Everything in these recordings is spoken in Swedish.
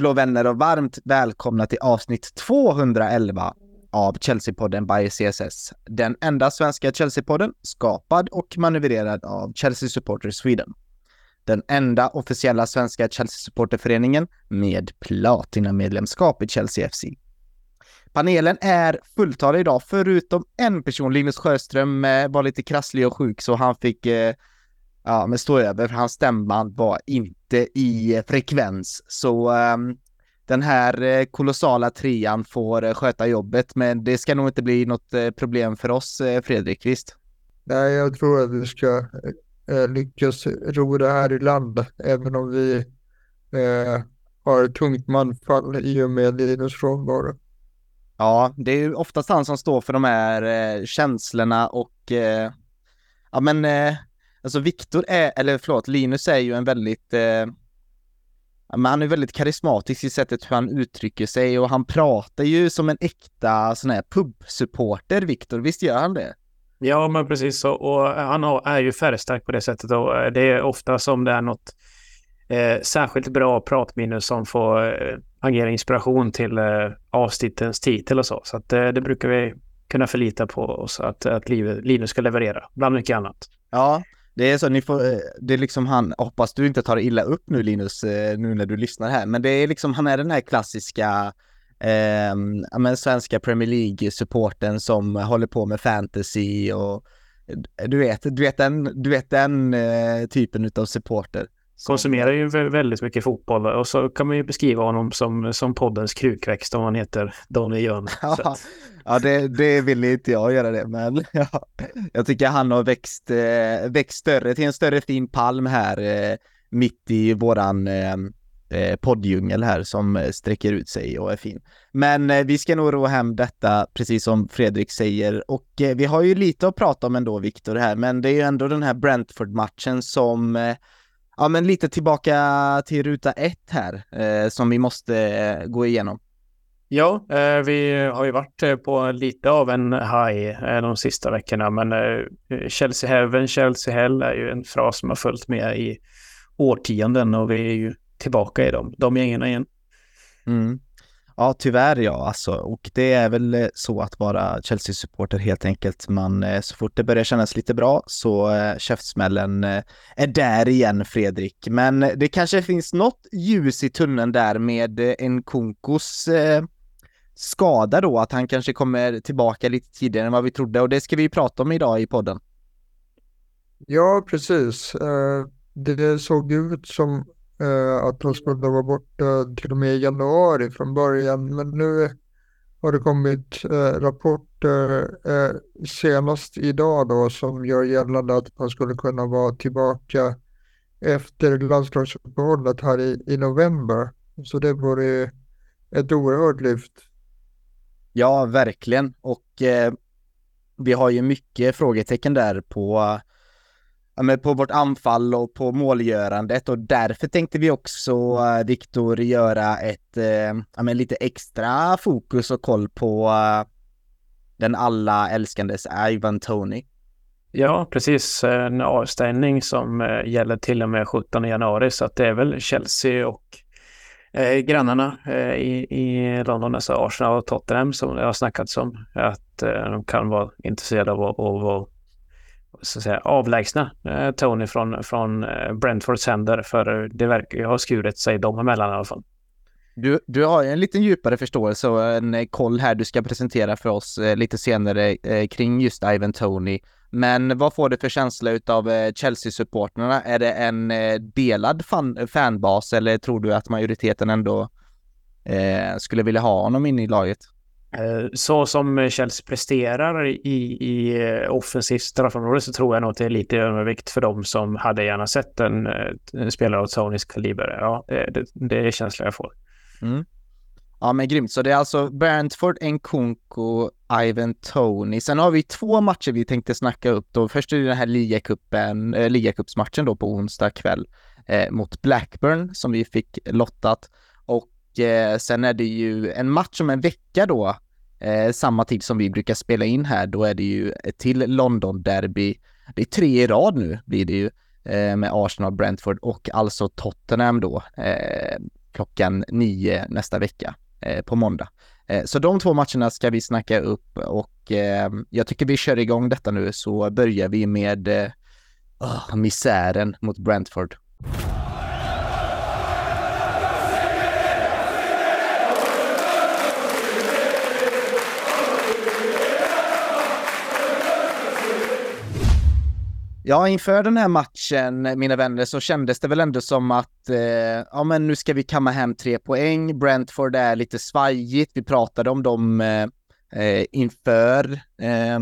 Blå vänner och varmt välkomna till avsnitt 211 av Chelsea-podden by CSS. Den enda svenska Chelsea-podden skapad och manövrerad av Chelsea Supporters Sweden. Den enda officiella svenska Chelsea-supporterföreningen med platinamedlemskap i Chelsea FC. Panelen är fulltalig idag, förutom en person, Linus Sjöström, eh, var lite krasslig och sjuk så han fick eh, ja, men stå över för hans stämband var inte i frekvens. Så um, den här eh, kolossala trean får eh, sköta jobbet, men det ska nog inte bli något eh, problem för oss, Fredrik, visst? Nej, jag tror att vi ska lyckas ro det här i land, även om vi eh, har ett tungt manfall i och med Linus frånvaro. Ja, det är ju oftast han som står för de här eh, känslorna och eh, ja men eh, Alltså Viktor är, eller förlåt, Linus är ju en väldigt, eh, han är väldigt karismatisk i sättet hur han uttrycker sig och han pratar ju som en äkta sån här pubsupporter, Viktor, visst gör han det? Ja, men precis så. Och han är ju färgstark på det sättet och eh, det är ofta som det är något eh, särskilt bra pratminne som får eh, agera inspiration till eh, avsnittens titel och så. Så att, eh, det brukar vi kunna förlita på oss att, att Linus ska leverera, bland mycket annat. Ja, det är så, ni får, eh, det är liksom han, hoppas du inte tar illa upp nu Linus, eh, nu när du lyssnar här, men det är liksom, han är den här klassiska, eh, men svenska Premier League-supporten som håller på med fantasy och du vet, du vet den, du vet den eh, typen av supporter konsumerar ju väldigt mycket fotboll och så kan man ju beskriva honom som, som poddens krukväxt om han heter Donny Jön. Ja, ja det, det vill inte jag göra det, men ja, jag tycker han har växt, eh, växt större till en större fin palm här eh, mitt i våran eh, poddjungel här som sträcker ut sig och är fin. Men vi ska nog ro hem detta, precis som Fredrik säger. Och vi har ju lite att prata om ändå, Viktor, här, men det är ju ändå den här Brentford-matchen som ja, men lite tillbaka till ruta ett här eh, som vi måste eh, gå igenom. Ja, eh, vi har ju varit eh, på lite av en high eh, de sista veckorna, men eh, Chelsea Heaven, Chelsea Hell är ju en fras som har följt med i årtionden och vi är ju tillbaka i dem, de gängen igen. Mm. Ja, tyvärr ja, alltså. Och det är väl eh, så att vara Chelsea-supporter helt enkelt. Man, eh, så fort det börjar kännas lite bra så äh, käftsmällen äh, är där igen, Fredrik. Men det kanske finns något ljus i tunneln där med en Konkos äh, skada då, att han kanske kommer tillbaka lite tidigare än vad vi trodde och det ska vi prata om idag i podden. Ja, precis. Det såg ut som Eh, att de skulle vara borta eh, till och med i januari från början. Men nu har det kommit eh, rapporter eh, senast idag då som gör gällande att man skulle kunna vara tillbaka efter landslagsuppehållet här i, i november. Så det vore ett oerhört lyft. Ja, verkligen. Och eh, vi har ju mycket frågetecken där på ja, men på vårt anfall och på målgörandet och därför tänkte vi också, eh, Viktor, göra ett eh, ja, men lite extra fokus och koll på eh, den alla älskandes Ivan Tony. Ja, precis. En avstängning som eh, gäller till och med 17 januari, så att det är väl Chelsea och eh, grannarna eh, i, i London, alltså Arsenal och Tottenham som det har snackats om, att eh, de kan vara intresserade av att, att så att säga, avlägsna eh, Tony från, från eh, Brentfords händer. För det verkar ju ha skurit sig dem emellan i alla fall. Du, du har en lite djupare förståelse och en eh, koll här du ska presentera för oss eh, lite senare eh, kring just Ivan Tony. Men vad får du för känsla utav eh, Chelsea-supporterna? Är det en eh, delad fan, fanbas eller tror du att majoriteten ändå skulle vilja ha honom in i laget? Eh, så som Chelsea presterar i, i eh, offensivt straffområde så tror jag nog att det är lite övervikt för dem som hade gärna sett en, eh, en spelare av Tonys kaliber. Ja, det, det är känslan jag får. Mm. Ja men grymt, så det är alltså Brentford, Nkunku, Ivan Tony. Sen har vi två matcher vi tänkte snacka upp då. Först är det den här ligacupen, äh, ligacupsmatchen då på onsdag kväll eh, mot Blackburn som vi fick lottat. Eh, sen är det ju en match om en vecka då eh, samma tid som vi brukar spela in här, då är det ju till London-derby. Det är tre i rad nu blir det ju eh, med Arsenal, Brentford och alltså Tottenham då. Eh, klockan nio nästa vecka eh, på måndag. Eh, så de två matcherna ska vi snacka upp och eh, jag tycker vi kör igång detta nu så börjar vi med oh, misären mot Brentford. Ja, inför den här matchen, mina vänner, så kändes det väl ändå som att eh, ja, men nu ska vi kamma hem tre poäng. Brentford är lite svajigt. Vi pratade om dem eh, eh inför eh,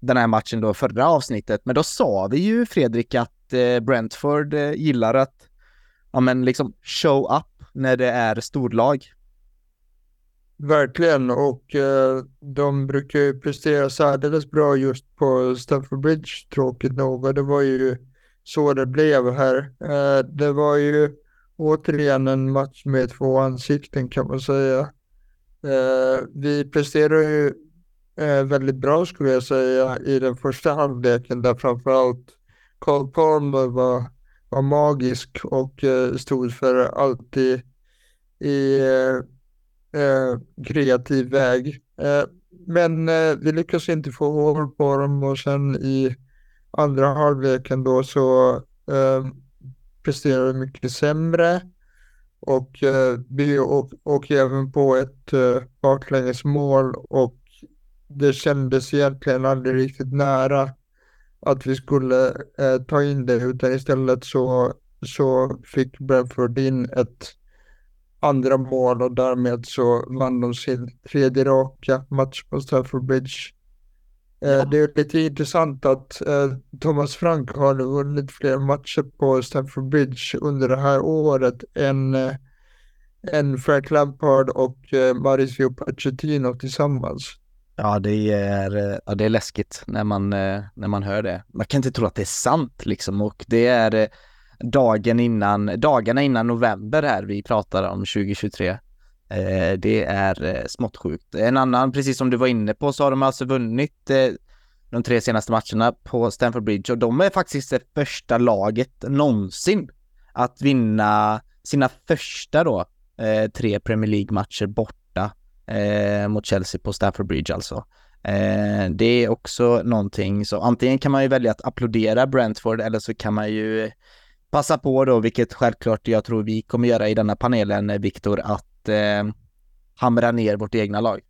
den här matchen då, förra avsnittet. Men då sa vi ju, Fredrik, att eh, Brentford eh, gillar att ja, men liksom show up när det är storlag. Verkligen, och eh, de brukar ju prestera särdeles bra just på Stamford Bridge, tråkigt nog. Och det var ju så det blev här. Eh, det var ju återigen en match med två ansikten kan man säga. Eh, vi presterade ju eh, väldigt bra skulle jag säga i den första halvleken där framförallt Carl Palmer var, var magisk och eh, stod för allt i, i eh, kreativ väg. Eh, men eh, vi lyckas inte få hål på dem och sen i andra halvleken då så eh, presterar vi mycket sämre. Och eh, vi åker även på ett eh, baklängesmål och det kändes egentligen aldrig riktigt nära att vi skulle eh, ta in det utan istället så, så fick Brentford in ett andra mål och därmed så vann de sin tredje raka match på Stamford Bridge. Eh, ja. Det är lite intressant att eh, Thomas Frank har vunnit fler matcher på Stamford Bridge under det här året än, eh, än Frank Lampard och Mauricio Pochettino tillsammans. Ja, det är, ja, det är läskigt när man, när man hör det. Man kan inte tro att det är sant liksom och det är dagen innan, dagarna innan november här vi pratar om 2023. Eh, det är eh, smått sjukt. En annan, precis som du var inne på, så har de alltså vunnit eh, de tre senaste matcherna på Stamford Bridge och de är faktiskt det första laget någonsin att vinna sina första då eh, tre Premier League-matcher borta eh, mot Chelsea på Stamford Bridge alltså. Eh, det är också någonting så antingen kan man ju välja att applådera Brentford eller så kan man ju passa på då, vilket självklart jag tror vi kommer göra i denna panelen, eh, Viktor, att eh, hamra ner vårt egna lag.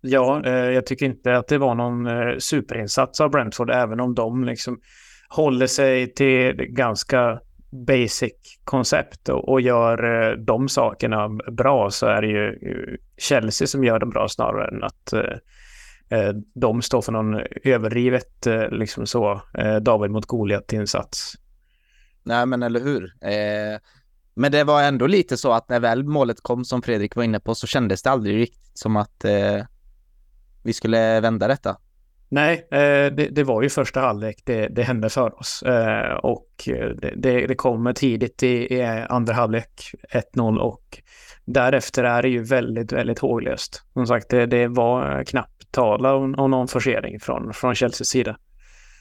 Ja, eh, jag tycker inte att det var någon eh, superinsats av Brentford, även om de liksom håller sig till ganska basic koncept och, och gör eh, de sakerna bra så är det ju eh, Chelsea som gör dem bra snarare än att eh, de står för någon överdrivet liksom så David mot Goliat-insats. Nej, men eller hur? Eh, men det var ändå lite så att när väl målet kom, som Fredrik var inne på, så kändes det aldrig riktigt som att eh, vi skulle vända detta. Nej, eh, det, det, var ju första halvlek det, det hände för oss. Eh, och det, det, det kommer tidigt i, i andra halvlek, 1-0 och därefter är det ju väldigt, väldigt håglöst. Som sagt, det, det var knappt tala om, om någon forcering från, från Chelseas sida.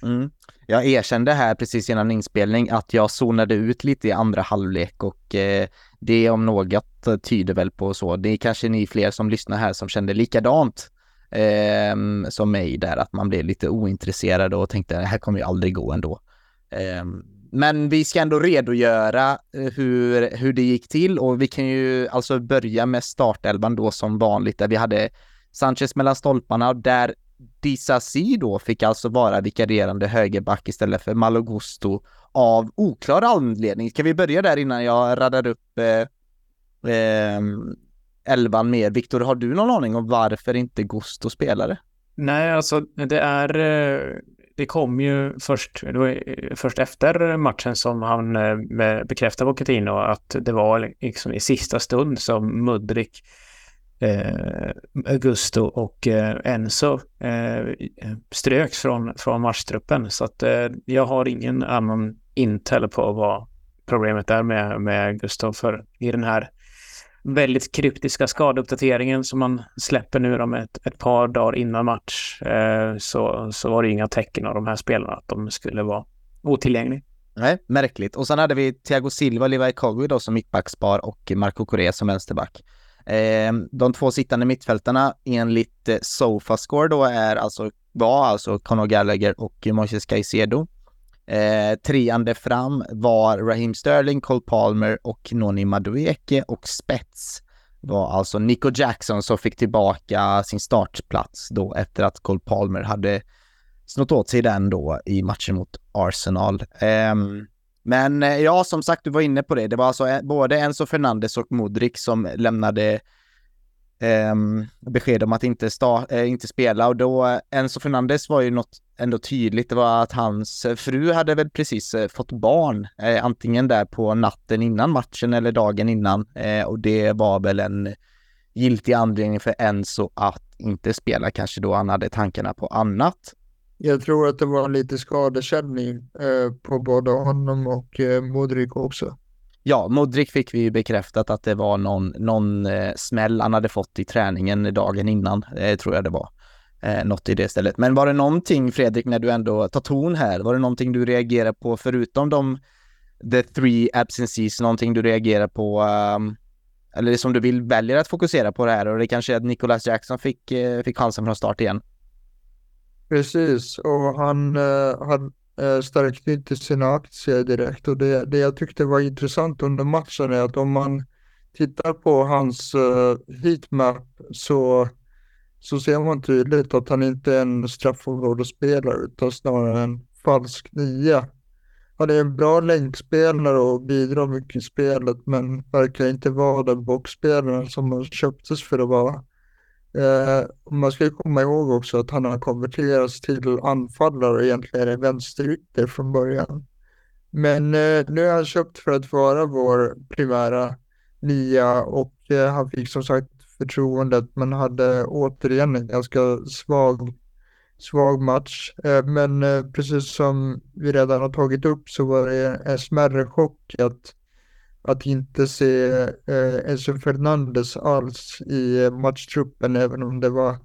Mm. Jag erkände här precis innan inspelning att jag zonade ut lite i andra halvlek och eh, det om något tyder väl på så. Det är kanske ni fler som lyssnar här som kände likadant eh, som mig där, att man blev lite ointresserad och tänkte det här kommer ju aldrig gå ändå. Eh, men vi ska ändå redogöra eh, hur, hur det gick till och vi kan ju alltså börja med startelvan då som vanligt där vi hade Sanchez mellan stolparna och där Disasi då fick alltså vara vikarierande högerback istället för Malogusto av oklar anledning. Ska vi börja där innan jag radar upp eh, eh, elvan mer? Viktor, har du någon aning om varför inte Gusto spelade? Nej, alltså det är... Eh, det kom ju först, det var eh, först efter matchen som han eh, bekräftade på Coutinho att det var liksom i sista stund som Mudrik Eh, augusto och eh, Enzo eh, ströks från, från matchtruppen. Så att eh, jag har ingen annan intel på vad problemet är med, med Augusto. För i den här väldigt kryptiska skadeuppdateringen som man släpper nu om ett, ett par dagar innan match eh, så, så var det inga tecken av de här spelarna att de skulle vara otillgängliga. Nej, märkligt. Och sen hade vi Thiago Silva Levi Kogui då som mittbackspar och Marco Correa som vänsterback. Ehm, de två sittande mittfältarna enligt eh, Sofascore då är alltså, var alltså Conor Gallagher och Moises Caicedo. Eh, treande fram var Raheem Sterling, Cole Palmer och Noni Madueke och spets var alltså Nico Jackson som fick tillbaka sin startplats då efter att Cole Palmer hade snott åt sig den då i matchen mot Arsenal. Um, men eh, ja, som sagt, du var inne på det. Det var alltså eh, både Enzo Fernandes och Modric som lämnade eh, besked om att inte, sta, eh, inte spela och då eh, Enzo Fernandes var ju något ändå tydligt. Det var att hans fru hade väl precis eh, fått barn, antingen där på natten innan matchen eller dagen innan och det var väl en giltig anledning för Enzo att inte spela, kanske då han hade tankarna på annat. Jag tror att det var lite skadekänning eh, på både honom och eh, Modric också. Ja, Modric fick vi ju bekräftat att det var någon, någon eh, smäll han hade fått i träningen dagen innan, eh, tror jag det var. Eh, något i det stället. Men var det någonting, Fredrik, när du ändå tar ton här, var det någonting du reagerar på förutom de the three absences, någonting du reagerar på, um, eller som du vill välja att fokusera på det här och det kanske är att Nicholas Jackson fick, eh, fick chansen från start igen? Precis, och han, eh, han eh, stärkte inte sina aktier direkt. Och det, det jag tyckte var intressant under matchen är att om man tittar på hans eh, heatmap så, så ser man tydligt att han inte är en straffområdesspelare utan snarare en falsk nia. Han är en bra länkspelare och bidrar mycket i spelet men verkar inte vara den boxspelaren som han köptes för att vara. Eh, man ska komma ihåg också att han har konverterats till anfallare och egentligen är vänsterytter från början. Men eh, nu är han köpt för att vara vår primära nia och eh, han fick som sagt förtroendet men hade återigen en ganska svag, svag match. Eh, men eh, precis som vi redan har tagit upp så var det en smärre chock att att inte se eh, Enzo Fernandes alls i eh, matchtruppen, även om det var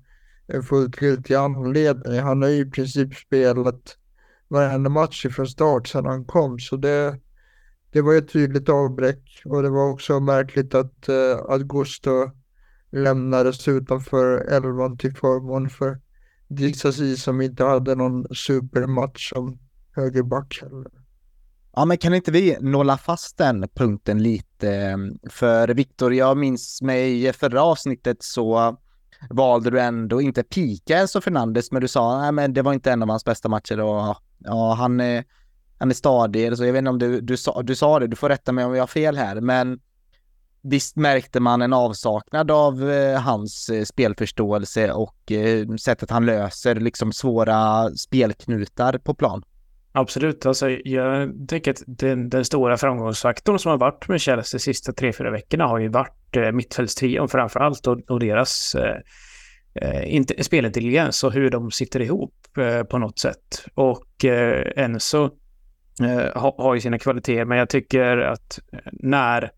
en fullt giltig anledning. Han har ju i princip spelat varenda match från start sedan han kom, så det, det var ett tydligt avbräck och det var också märkligt att eh, Augusto lämnades utanför elvan till förmån för Dixasi som inte hade någon supermatch som högerback heller. Ja, men kan inte vi nolla fast den punkten lite? För Viktor, jag minns mig förra avsnittet så valde du ändå inte pika Enzo Fernandes, men du sa att det var inte en av hans bästa matcher och ja, han är, han är stadig. Så jag vet inte om du, du, sa, du sa det, du får rätta mig om jag har fel här, men visst märkte man en avsaknad av eh, hans eh, spelförståelse och eh, sättet han löser liksom svåra spelknutar på plan? Absolut, alltså jag tycker att den, den, stora framgångsfaktorn som har varit med Chelsea de sista tre, fyra veckorna har ju varit eh, mittfältstrion framför allt och, och deras eh, eh, inte, spelintelligens och hur de sitter ihop eh, på något sätt. Och eh, Enzo eh, har, har ju sina kvaliteter, men jag tycker att eh, när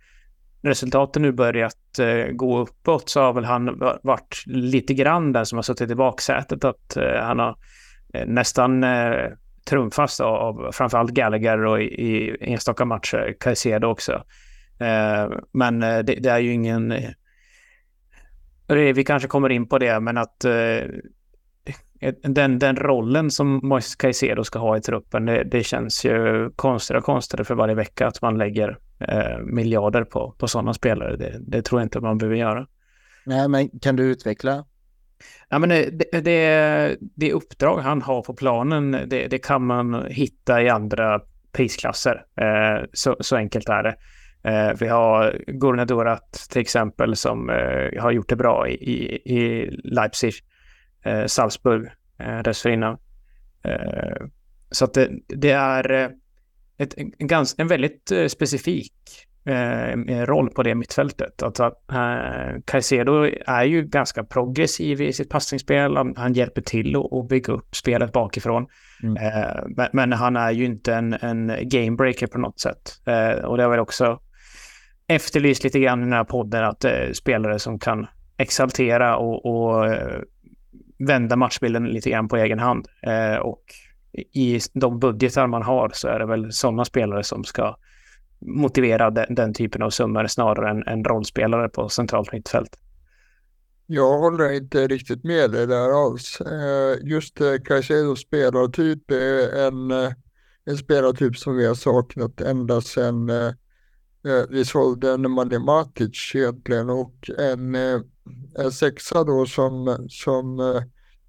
resultaten nu börjat eh, gå uppåt så har väl han varit lite grann den som har suttit i baksätet, att eh, han har nästan trumfas av framförallt Gallagher och i, i enstaka matcher Caicedo också. Eh, men eh, det, det, är ju ingen... Eh, vi kanske kommer in på det, men att eh, den, den rollen som Moises Caicedo ska ha i truppen, det, det känns ju konstigare och konstigare för varje vecka att man lägger eh, miljarder på, på sådana spelare. Det, det tror jag inte man behöver göra. Nej, men kan du utveckla Ja, men eh, det, det, det uppdrag han har på planen, det, det kan man hitta i andra prisklasser. Eh, så, så, enkelt är det. Eh, vi har Gurna Dorat till exempel som eh, har gjort det bra i, i, i Leipzig, eh, Salzburg eh, dessförinnan. Eh, så att det, det är eh, ett, en, ganska, en väldigt eh, specifik eh, roll på det mittfältet. Alltså, eh, Caicedo är ju ganska progressiv i sitt passningsspel. Han, han hjälper till att bygga upp spelet bakifrån. Mm. Eh, men, men, han är ju inte en, en gamebreaker på något sätt. Eh, och det har väl också efterlyst lite grann i den här podden att eh, spelare som kan exaltera och, och eh, vända matchbilden lite grann på egen hand. och i de budgetar man har så är det väl sådana spelare som ska motivera den, den typen av summor snarare än, än rollspelare på centralt mittfält. Jag håller inte riktigt med dig där alls. Eh, just eh, Caicedos spelartyp är eh, en, en spelartyp som vi har saknat ända sedan vi sålde Nemanja Matic egentligen och en, en sexa då som, som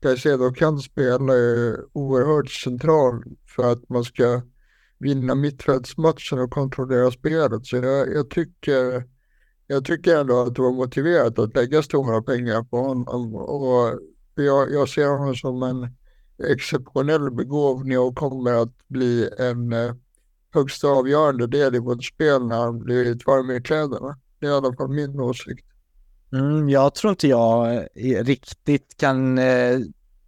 Caicedo kan spela är oerhört central för att man ska vinna mittfältsmatchen och kontrollera spelet. Så jag, jag, tycker, jag tycker ändå att det var motiverat att lägga stora pengar på honom. Och jag, jag ser honom som en exceptionell begåvning och kommer att bli en eh, högst avgörande del i vårt spel när han blivit varm i kläderna. Det är i alla fall min åsikt. Mm, jag tror inte jag eh, riktigt kan eh,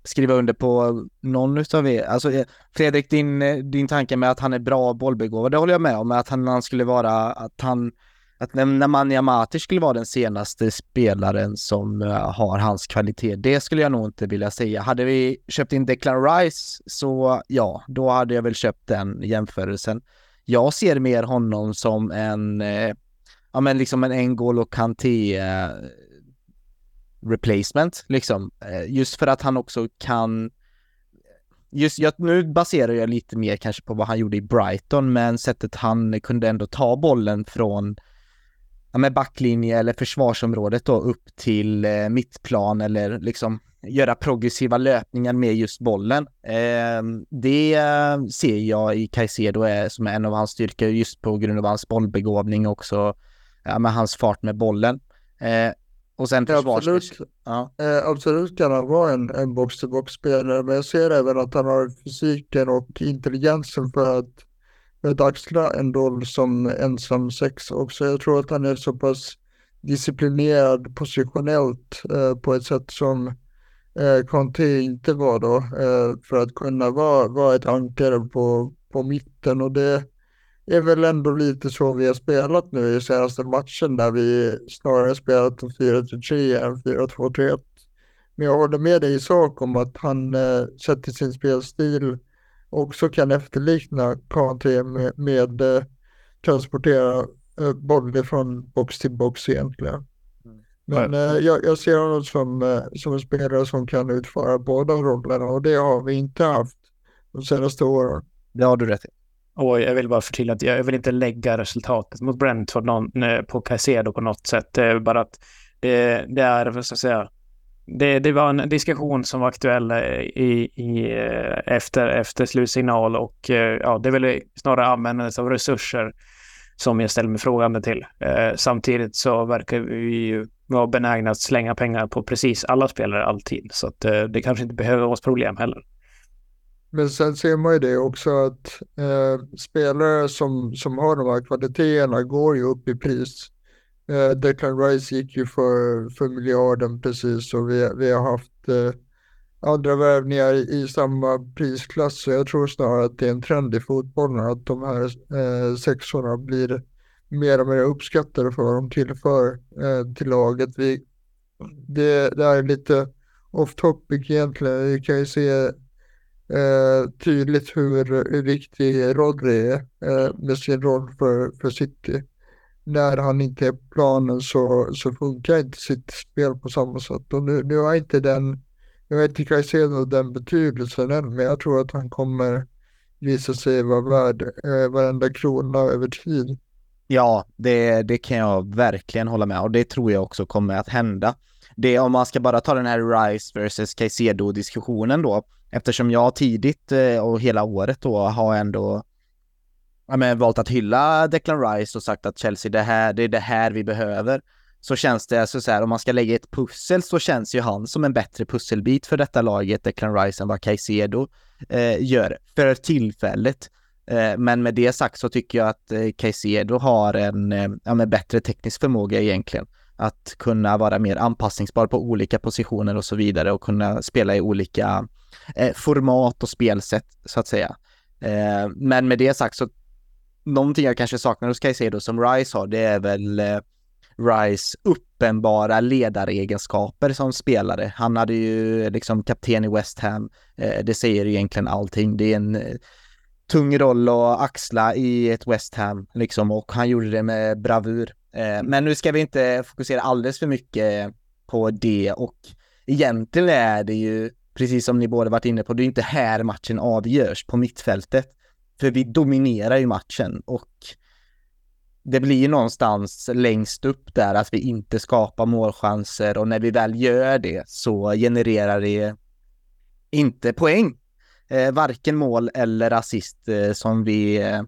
skriva under på någon utav er. Alltså eh, Fredrik, din, eh, din tanke med att han är bra bollbegåvad, det håller jag med om. Att han, han skulle vara, att han, att Nemanja Matic skulle vara den senaste spelaren som eh, har hans kvalitet, det skulle jag nog inte vilja säga. Hade vi köpt in Declan Rice så ja, då hade jag väl köpt den jämförelsen. Jag ser mer honom som en, eh, ja men liksom en N'Golo Kanté replacement liksom. Eh, just för att han också kan Just jag, nu baserar jag lite mer kanske på vad han gjorde i Brighton, men sättet han kunde ändå ta bollen från ja, med backlinje eller försvarsområdet då upp till eh, mittplan eller liksom göra progressiva löpningar med just bollen. Ehm, eh, det ser jag i Caicedo är, som är en av hans styrkor just på grund av hans bollbegåvning också, ja, med hans fart med bollen. Eh, och sen Absolut, ja. eh, absolut kan han vara en, en box-to-box-spelare, men jag ser även att han har fysiken och intelligensen för att, för att axla en roll som ensam sex också. Jag tror att han är så pass disciplinerad positionellt eh, på ett sätt som eh, Conte inte var då, eh, för att kunna vara, vara ett ankare på, på mitten och det är väl ändå lite så vi har spelat nu i senaste matchen där vi snarare spelat en 4-3 än 4-2-3. Men jag håller med dig i sak om att han eh, sett till sin spelstil också kan efterlikna Kanté med, med eh, transportera eh, bollen från box till box egentligen. Mm. Men eh, jag, jag, ser honom som, eh, som en spelare som kan utföra båda rollerna och det har vi inte haft de senaste åren. Det har du rätt i. Och jag vill bara förtydliga att jag vill inte lägga resultatet mot Brentford någon, eh, på Caicedo på något sätt. Det är bara att det, det är, vad ska jag säga, det, det, var en diskussion som var aktuell eh, i, i, eh, efter, efter slutsignal och ja, det är väl snarare användandet av resurser som jag ställer mig frågande till. Eh, samtidigt så verkar vi ju vara benägna att slänga pengar på precis alla spelare alltid, så att eh, det kanske inte behöver vara ett problem heller. Men sen ser man ju det också att eh, spelare som, som har de här kvaliteterna går ju upp i pris. Eh, Declan Rice gick ju för, för miljarden precis och vi, vi har haft eh, andra värvningar i samma prisklass. Så jag tror snarare att det är en trend i fotbollen att de här eh, sexorna blir mer och mer uppskattade för vad de tillför eh, till laget. Vi, det, det är lite off topic egentligen. Vi kan ju se eh, tydligt hur, viktig Rodri är eh, med sin roll för, för City. När han inte är på planen så, så funkar inte sitt spel på samma sätt. Och nu, nu har inte den, jag vet inte Caicedo den betydelsen än, men jag tror att han kommer visa sig vara värd eh, varenda krona över tid. Ja, det, det kan jag verkligen hålla med och det tror jag också kommer att hända. Det om man ska bara ta den här Rice versus Caicedo diskussionen då, eftersom jag tidigt eh, och hela året då har ändå ja, men, valt att hylla Declan Rice och sagt att Chelsea, det här, det är det här vi behöver. Så känns det alltså så här, om man ska lägga ett pussel så känns ju han som en bättre pusselbit för detta laget, Declan Rice, än vad Caicedo eh, gör för tillfället. Eh, men med det sagt så tycker jag att eh, Caicedo har en eh, ja, bättre teknisk förmåga egentligen att kunna vara mer anpassningsbar på olika positioner och så vidare och kunna spela i olika eh, format och spelsätt så att säga. Eh, men med det sagt så någonting jag kanske saknar hos Caicedo som Rice har, det är väl eh, Rice uppenbara ledaregenskaper som spelare. Han hade ju liksom kapten i West Ham. Eh, det säger egentligen allting. Det är en eh, tung roll att axla i ett West Ham liksom och han gjorde det med bravur. Eh, men nu ska vi inte fokusera alldeles för mycket på det och egentligen är det ju, precis som ni båda varit inne på, det är inte här matchen avgörs på mittfältet. För vi dominerar ju matchen och det blir någonstans längst upp där att vi inte skapar målchanser och när vi väl gör det så genererar det inte poäng. Eh, varken mål eller assist eh, som vi eh,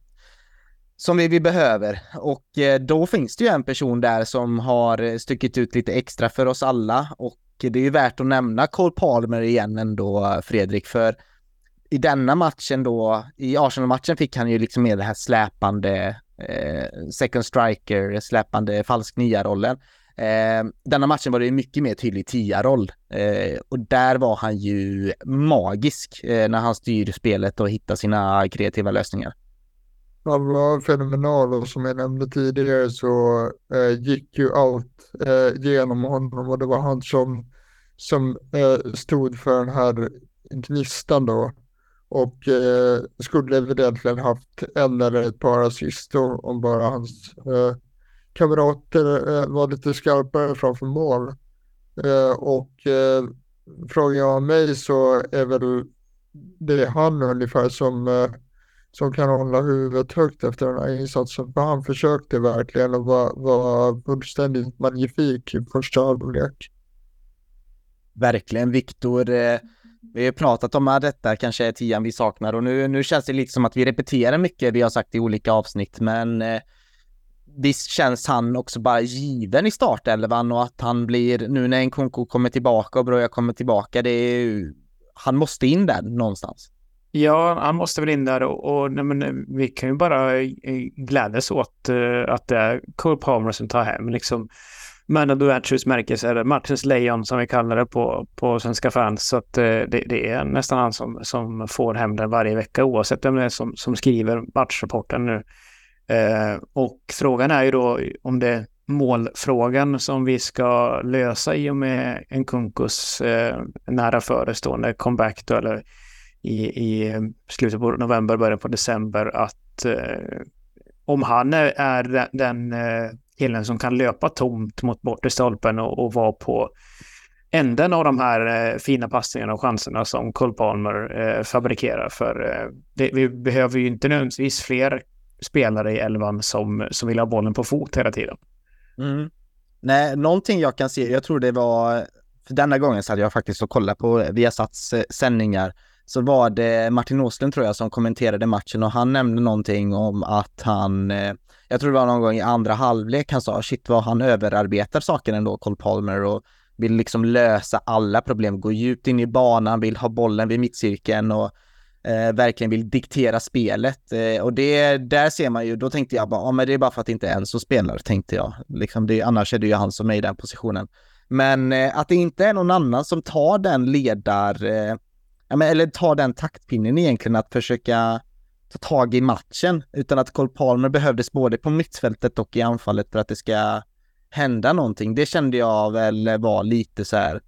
som vi, vi behöver. Och eh, då finns det ju en person där som har eh, stuckit ut lite extra för oss alla och det är ju värt att nämna Cole Palmer igen ändå, Fredrik, för i denna matchen då, i Arsenal-matchen fick han ju liksom med det här släpande eh, second striker, släpande falsk nia-rollen. Eh, denna matchen var det mycket mer tydlig tia-roll eh, och där var han ju magisk eh, när han styr spelet och hittar sina kreativa lösningar. Han var fenomenal och som jag nämnde tidigare så eh, gick ju allt eh, genom honom och det var han som, som eh, stod för den här gnistan då och eh, skulle egentligen haft en eller ett par assist om bara hans eh, kamrater eh, var lite skarpare framför mål. Eh, och eh, frågar jag mig så är väl det han ungefär som, eh, som kan hålla huvudet högt efter den här insatsen. För han försökte verkligen och var, var fullständigt magnifik i första halvlek. Verkligen, Viktor eh, vi har pratat om att detta kanske är tian vi saknar och nu, nu känns det lite som att vi repeterar mycket vi har sagt i olika avsnitt men eh, visst känns han också bara given i startelvan och att han blir, nu när Nkunku kommer tillbaka och Broja kommer tillbaka, det är ju, han måste in där någonstans. Ja, han måste väl in där och, och nej, men, eh, vi kan ju bara eh, glädjas åt uh, att det är Cole Palmer som tar hem liksom man of the Matches märkes, eller matchens lejon som vi kallar det på, på svenska fans. Så att uh, det, det, är nästan han som, som får hem den varje vecka oavsett vem det är som, som skriver matchrapporten nu. Uh, och frågan är ju då om det är målfrågan som vi ska lösa i och med en Kunkus eh, nära förestående comeback då, eller i, i slutet på november, början på december att eh, om han är, är den, den eh, killen som kan löpa tomt mot bortre stolpen och, och vara på änden av de här eh, fina passningarna och chanserna som Cole Palmer eh, fabrikerar. För eh, det, vi behöver ju inte nödvändigtvis fler spelare i elvan som, som vill ha bollen på fot hela tiden. Mm. Nej, någonting jag kan se, jag tror det var, för denna gången så hade jag faktiskt och kolla på Viasats eh, sändningar, så var det Martin Åslund tror jag som kommenterade matchen och han nämnde någonting om att han eh, jag tror det var någon gång i andra halvlek han sa shit vad han överarbetar saken ändå, Cole Palmer och vill liksom lösa alla problem, gå djupt in i banan, vill ha bollen vid mittcirkeln och eh, verkligen vill diktera spelet. Eh, och det, där ser man ju, då tänkte jag bara, ja men det är bara för att det inte är en som spelar, tänkte jag. Liksom det, annars är det ju han som är i den positionen. Men eh, att det inte är någon annan som tar den ledar, eh, eh, eller ta den taktpinnen egentligen att försöka ta tag i matchen, utan att Cole Palmer behövdes både på mittfältet och i anfallet för att det ska hända någonting. Det kände jag väl var lite så här,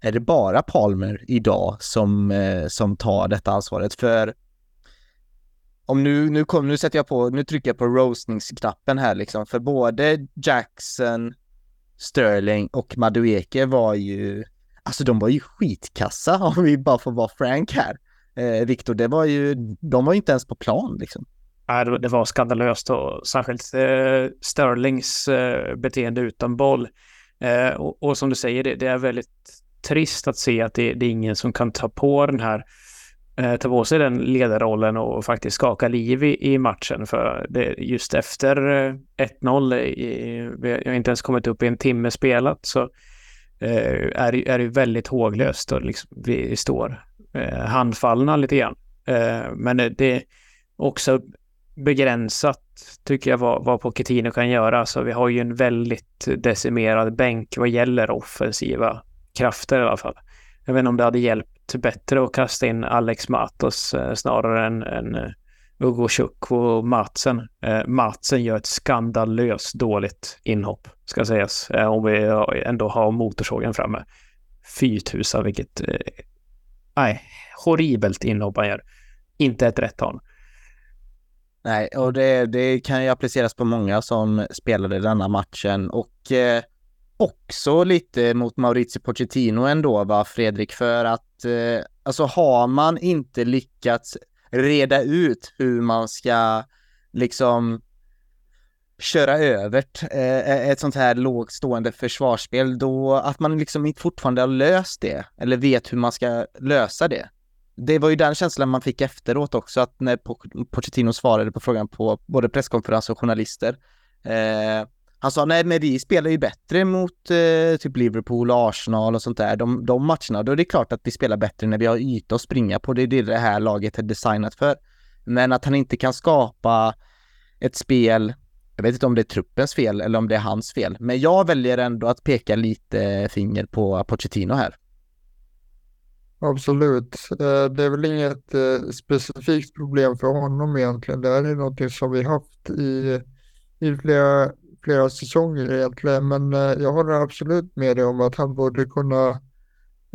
är det bara Palmer idag som, eh, som tar detta ansvaret? För om nu, nu, kom, nu sätter jag på, nu trycker jag på roastningsknappen här liksom, för både Jackson, Sterling och Madueke var ju, alltså de var ju skitkassa om vi bara får vara frank här eh, Viktor, det var ju, de var ju inte ens på plan liksom. Nej, det var skandalöst och särskilt eh, Sterlings eh, beteende utan boll. Eh, och, och, som du säger, det, det, är väldigt trist att se att det, det, är ingen som kan ta på den här, eh, ta på sig den ledarrollen och faktiskt skaka liv i, i matchen. För det, just efter eh, 1-0, vi har inte ens kommit upp i en timme spelat, så Eh, är, är det väldigt håglöst och liksom vi står eh, handfallna lite grann. Eh, men det är också begränsat tycker jag vad, vad Pochettino kan göra. Så vi har ju en väldigt decimerad bänk vad gäller offensiva krafter i alla fall. Jag vet inte om det hade hjälpt bättre att kasta in Alex Matos eh, snarare än, än eh, Ugo Chukwu och Martsen. Eh, Martsen gör ett skandalöst dåligt inhopp, ska sägas, eh, om vi ändå har motorsågen framme. Fy tusan vilket... Eh, nej, horribelt inhopp han gör. Inte ett rätt hörn. Nej, och det, det kan ju appliceras på många som spelade denna matchen och eh, också lite mot Maurizio Pochettino ändå, va Fredrik, för att eh, alltså har man inte lyckats reda ut hur man ska liksom köra över eh, eh, ett sånt här lågt stående försvarsspel, då att man liksom inte fortfarande har löst det eller vet hur man ska lösa det. Det var ju den känslan man fick efteråt också, att när Pochettino svarade på frågan på både presskonferens och journalister. Eh, han sa nej, men vi spelar ju bättre mot eh, typ Liverpool och Arsenal och sånt där. De, de matcherna, då är det klart att vi spelar bättre när vi har yta att springa på. Det är det det här laget är designat för. Men att han inte kan skapa ett spel, jag vet inte om det är truppens fel eller om det är hans fel, men jag väljer ändå att peka lite finger på Pochettino här. Absolut. Eh, det är väl inget eh, specifikt problem för honom egentligen. Det här är någonting som vi haft i, i flera flera säsonger egentligen, men eh, jag håller absolut med dig om att han borde kunna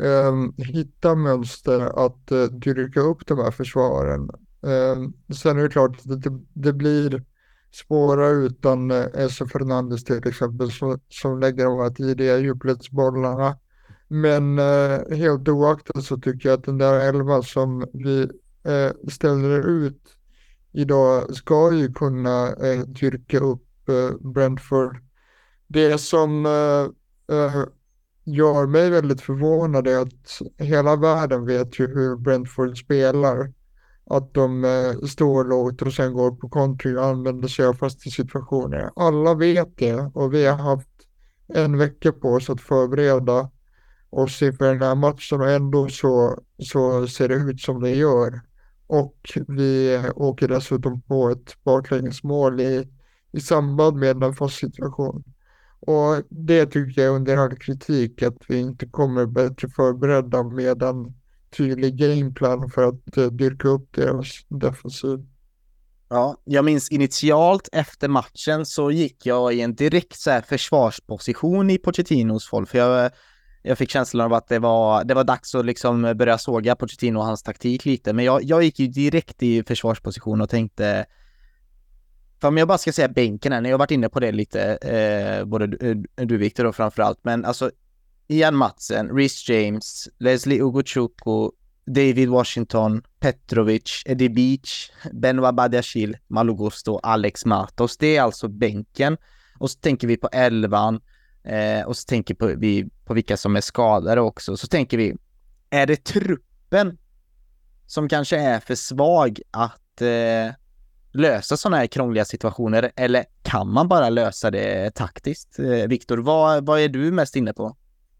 eh, hitta mönster att eh, dyrka upp de här försvaren. Eh, sen är det klart att det, det blir svårare utan eh, Esse Fernandes till exempel som, som lägger de här tidiga djupledsbollarna. Men eh, helt oaktat så tycker jag att den där elva som vi eh, ställer ut idag ska ju kunna eh, dyrka upp Eh, Brentford. Det som eh, eh, gör mig väldigt förvånad är att hela världen vet ju hur Brentford spelar. Att de står lågt och sen går på kontring och använder sig av fasta situationer. Alla vet det och vi har haft en vecka på oss att förbereda oss inför den här matchen och ändå så, så ser det ut som det gör. Och vi åker dessutom på ett baklängesmål i i samband med en fast situation. Och det tycker jag under all kritik att vi inte kommer bättre förberedda med en tydlig gameplan för att uh, dyrka upp deras defensiv. Ja, jag minns initialt efter matchen så gick jag i en direkt så här försvarsposition i Pochettinos folk, för jag, jag fick känslan av att det var, det var dags att liksom börja såga Pochettino och hans taktik lite, men jag, jag gick ju direkt i försvarsposition och tänkte om jag bara ska säga bänken här, ni har varit inne på det lite, eh, både du, eh, du Viktor och framförallt, men alltså Ian Matsen, Rhys James, Leslie Ugochukwu, David Washington, Petrovic, Eddie Beach, Benoit Badiashil, Malogusto, Alex Matos. Det är alltså bänken. Och så tänker vi på elvan eh, och så tänker vi på vilka som är skadade också. Så tänker vi, är det truppen som kanske är för svag att eh, lösa sådana här krångliga situationer eller kan man bara lösa det taktiskt? Eh, Viktor, vad, vad är du mest inne på?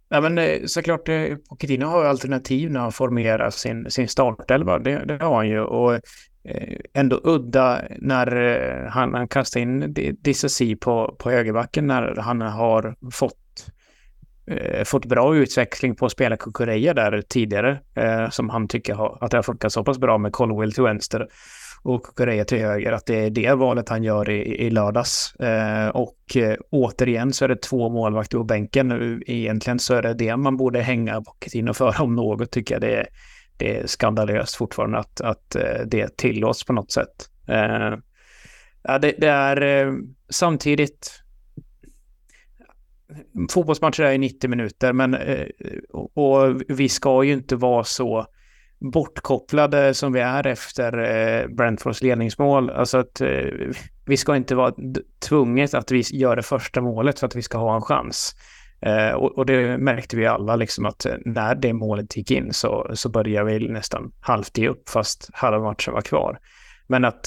Ja, men eh, såklart, eh, Pochettino har alternativ när han formerar sin, sin startelva. Det, det har han ju. Och ändå udda när han, han kastar in Dissasi på, på högerbacken när han har fått, eh, fått bra utväxling på att spela Kukureya där tidigare. Eh, som han tycker har, att det har funkat så pass bra med Colwell till vänster och Korea till höger, att det är det valet han gör i, i lördags. Eh, och eh, återigen så är det två målvakter på bänken. Egentligen så är det det man borde hänga Pochettino för om något, tycker jag. Det är, det är skandalöst fortfarande att, att eh, det tillåts på något sätt. Eh, ja, det, det, är eh, samtidigt fotbollsmatcher är 90 minuter, men eh, och, och vi ska ju inte vara så bortkopplade som vi är efter eh, Brentfords ledningsmål. Alltså att eh, vi ska inte vara tvunget att vi gör det första målet för att vi ska ha en chans. Eh, och, det märkte vi alla liksom att när det målet gick in så, så började vi nästan halvt ge upp fast halva matchen var kvar. Men att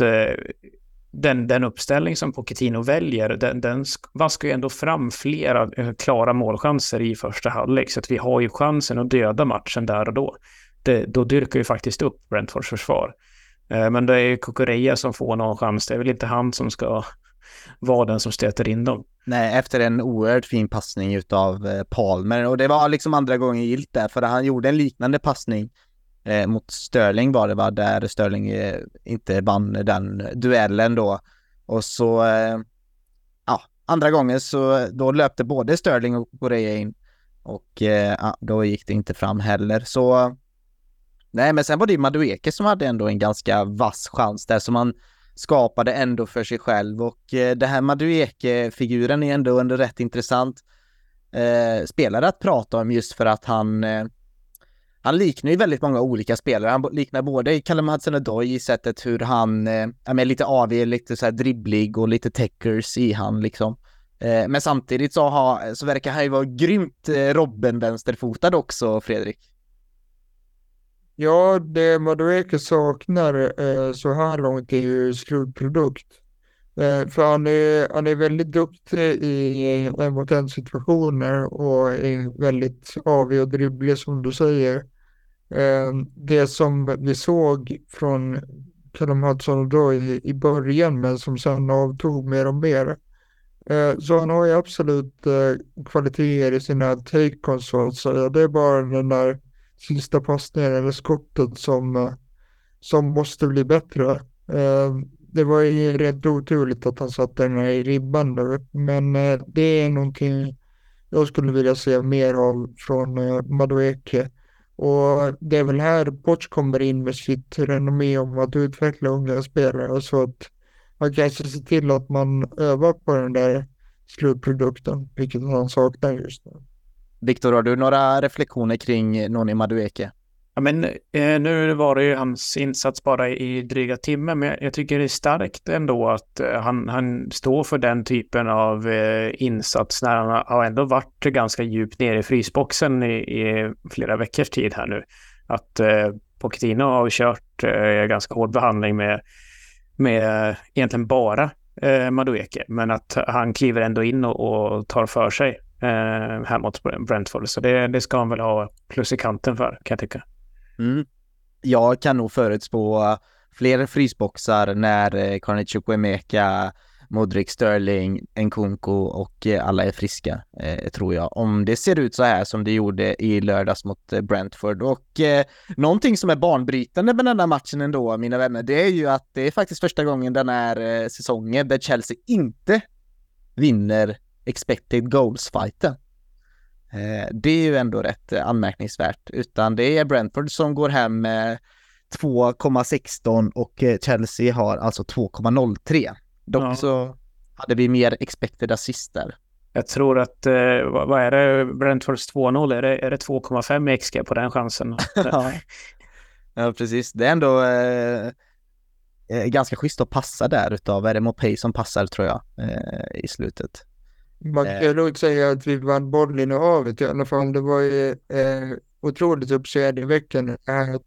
den, den uppställning som Pochettino väljer, den, den vaskar ju ändå fram flera klara målchanser i första halvlek. Så att vi har ju chansen att döda matchen där och då det, då dyrkar ju faktiskt upp Brentfords försvar. Eh, men det är ju Kukureya som får någon chans. Det är väl inte han som ska vara den som stöter in dem. Nej, efter en oerhört fin passning utav eh, Palmer och det var liksom andra gången gilt där för han gjorde en liknande passning Eh, mot Sterling var det va, där Sterling eh, inte vann den duellen då. Och så, eh, ja, andra gången så då löpte både Sterling och Correa in. Och eh, ja, då gick det inte fram heller. Så nej, men sen var det ju Madueke som hade ändå en ganska vass chans där som han skapade ändå för sig själv och eh, det här Madueke-figuren är ändå ändå rätt intressant eh, spelare att prata om just för att han eh, han liknar ju väldigt många olika spelare. Han liknar både Callum Hudson-Odoi i sättet hur han eh, är lite avig, lite så här dribblig och lite techers i han liksom. Eh, men samtidigt så, ha, så verkar han ju vara grymt eh, Robben-vänsterfotad också, Fredrik. Ja, det Madueke saknar eh, så här långt är ju slutprodukt. Eh, för han är, han är väldigt duktig i en-mot-en-situationer och är väldigt avig och dribblig som du säger. Eh, det som vi såg från Callum Hudson då i, i början men som sen avtog mer och mer. Eh, så han har ju absolut eh, kvaliteter i sina take consoles. Det är bara den där sista passningen eller skottet som, som måste bli bättre. Eh, det var ju rätt oturligt att han satte den här i ribban nu, men eh, det är någonting jag skulle vilja se mer av från eh, Madueke. Och det är väl här Poch kommer in med sitt renommé om att utveckla unga spelare så att man kanske ser till att man övar på den där slutprodukten, vilket han saknar just nu. Viktor, har du några reflektioner kring Noni Madueke? Ja, men, eh, nu var det ju hans insats bara i dryga timmen, men jag, tycker det är starkt ändå att eh, han, han står för den typen av eh, insats när han har ändå varit ganska djupt nere i frysboxen i, i flera veckors tid här nu. Att eh, Pochettino har kört eh, ganska hård behandling med, med eh, egentligen bara eh, Madueke, men att han kliver ändå in och, och tar för sig eh, här mot Brentford. Så det, det ska han väl ha plus i kanten för, kan jag tycka. Mm. Jag kan nog förutspå fler frysboxar när eh, Carnage Chukwemeka, Modric, Sterling, Nkunku och eh, alla är friska, eh, tror jag. Om det ser ut så här som det gjorde i lördags mot eh, Brentford. Och eh, någonting som är banbrytande med den här matchen ändå, mina vänner, det är ju att det är faktiskt första gången den här eh, säsongen där Chelsea inte vinner expected goals-fighten. Eh, det är ju ändå rätt eh, anmärkningsvärt, utan det är Brentford som går hem med 2,16 och eh, Chelsea har alltså 2,03. Dock ja. så hade vi mer expected assist där. Jag tror att, vad är det, Brentfords 2-0, är det, är det 2,5 XG på den chansen? ja. ja, precis. Det är ändå eh, ganska schysst att passa där utav, är det Mopay som passar tror jag eh, i slutet. Man kan eh. nog säga att vi vann bollinnehavet i alla fall. Det var ju eh, otroligt uppseendeväckande att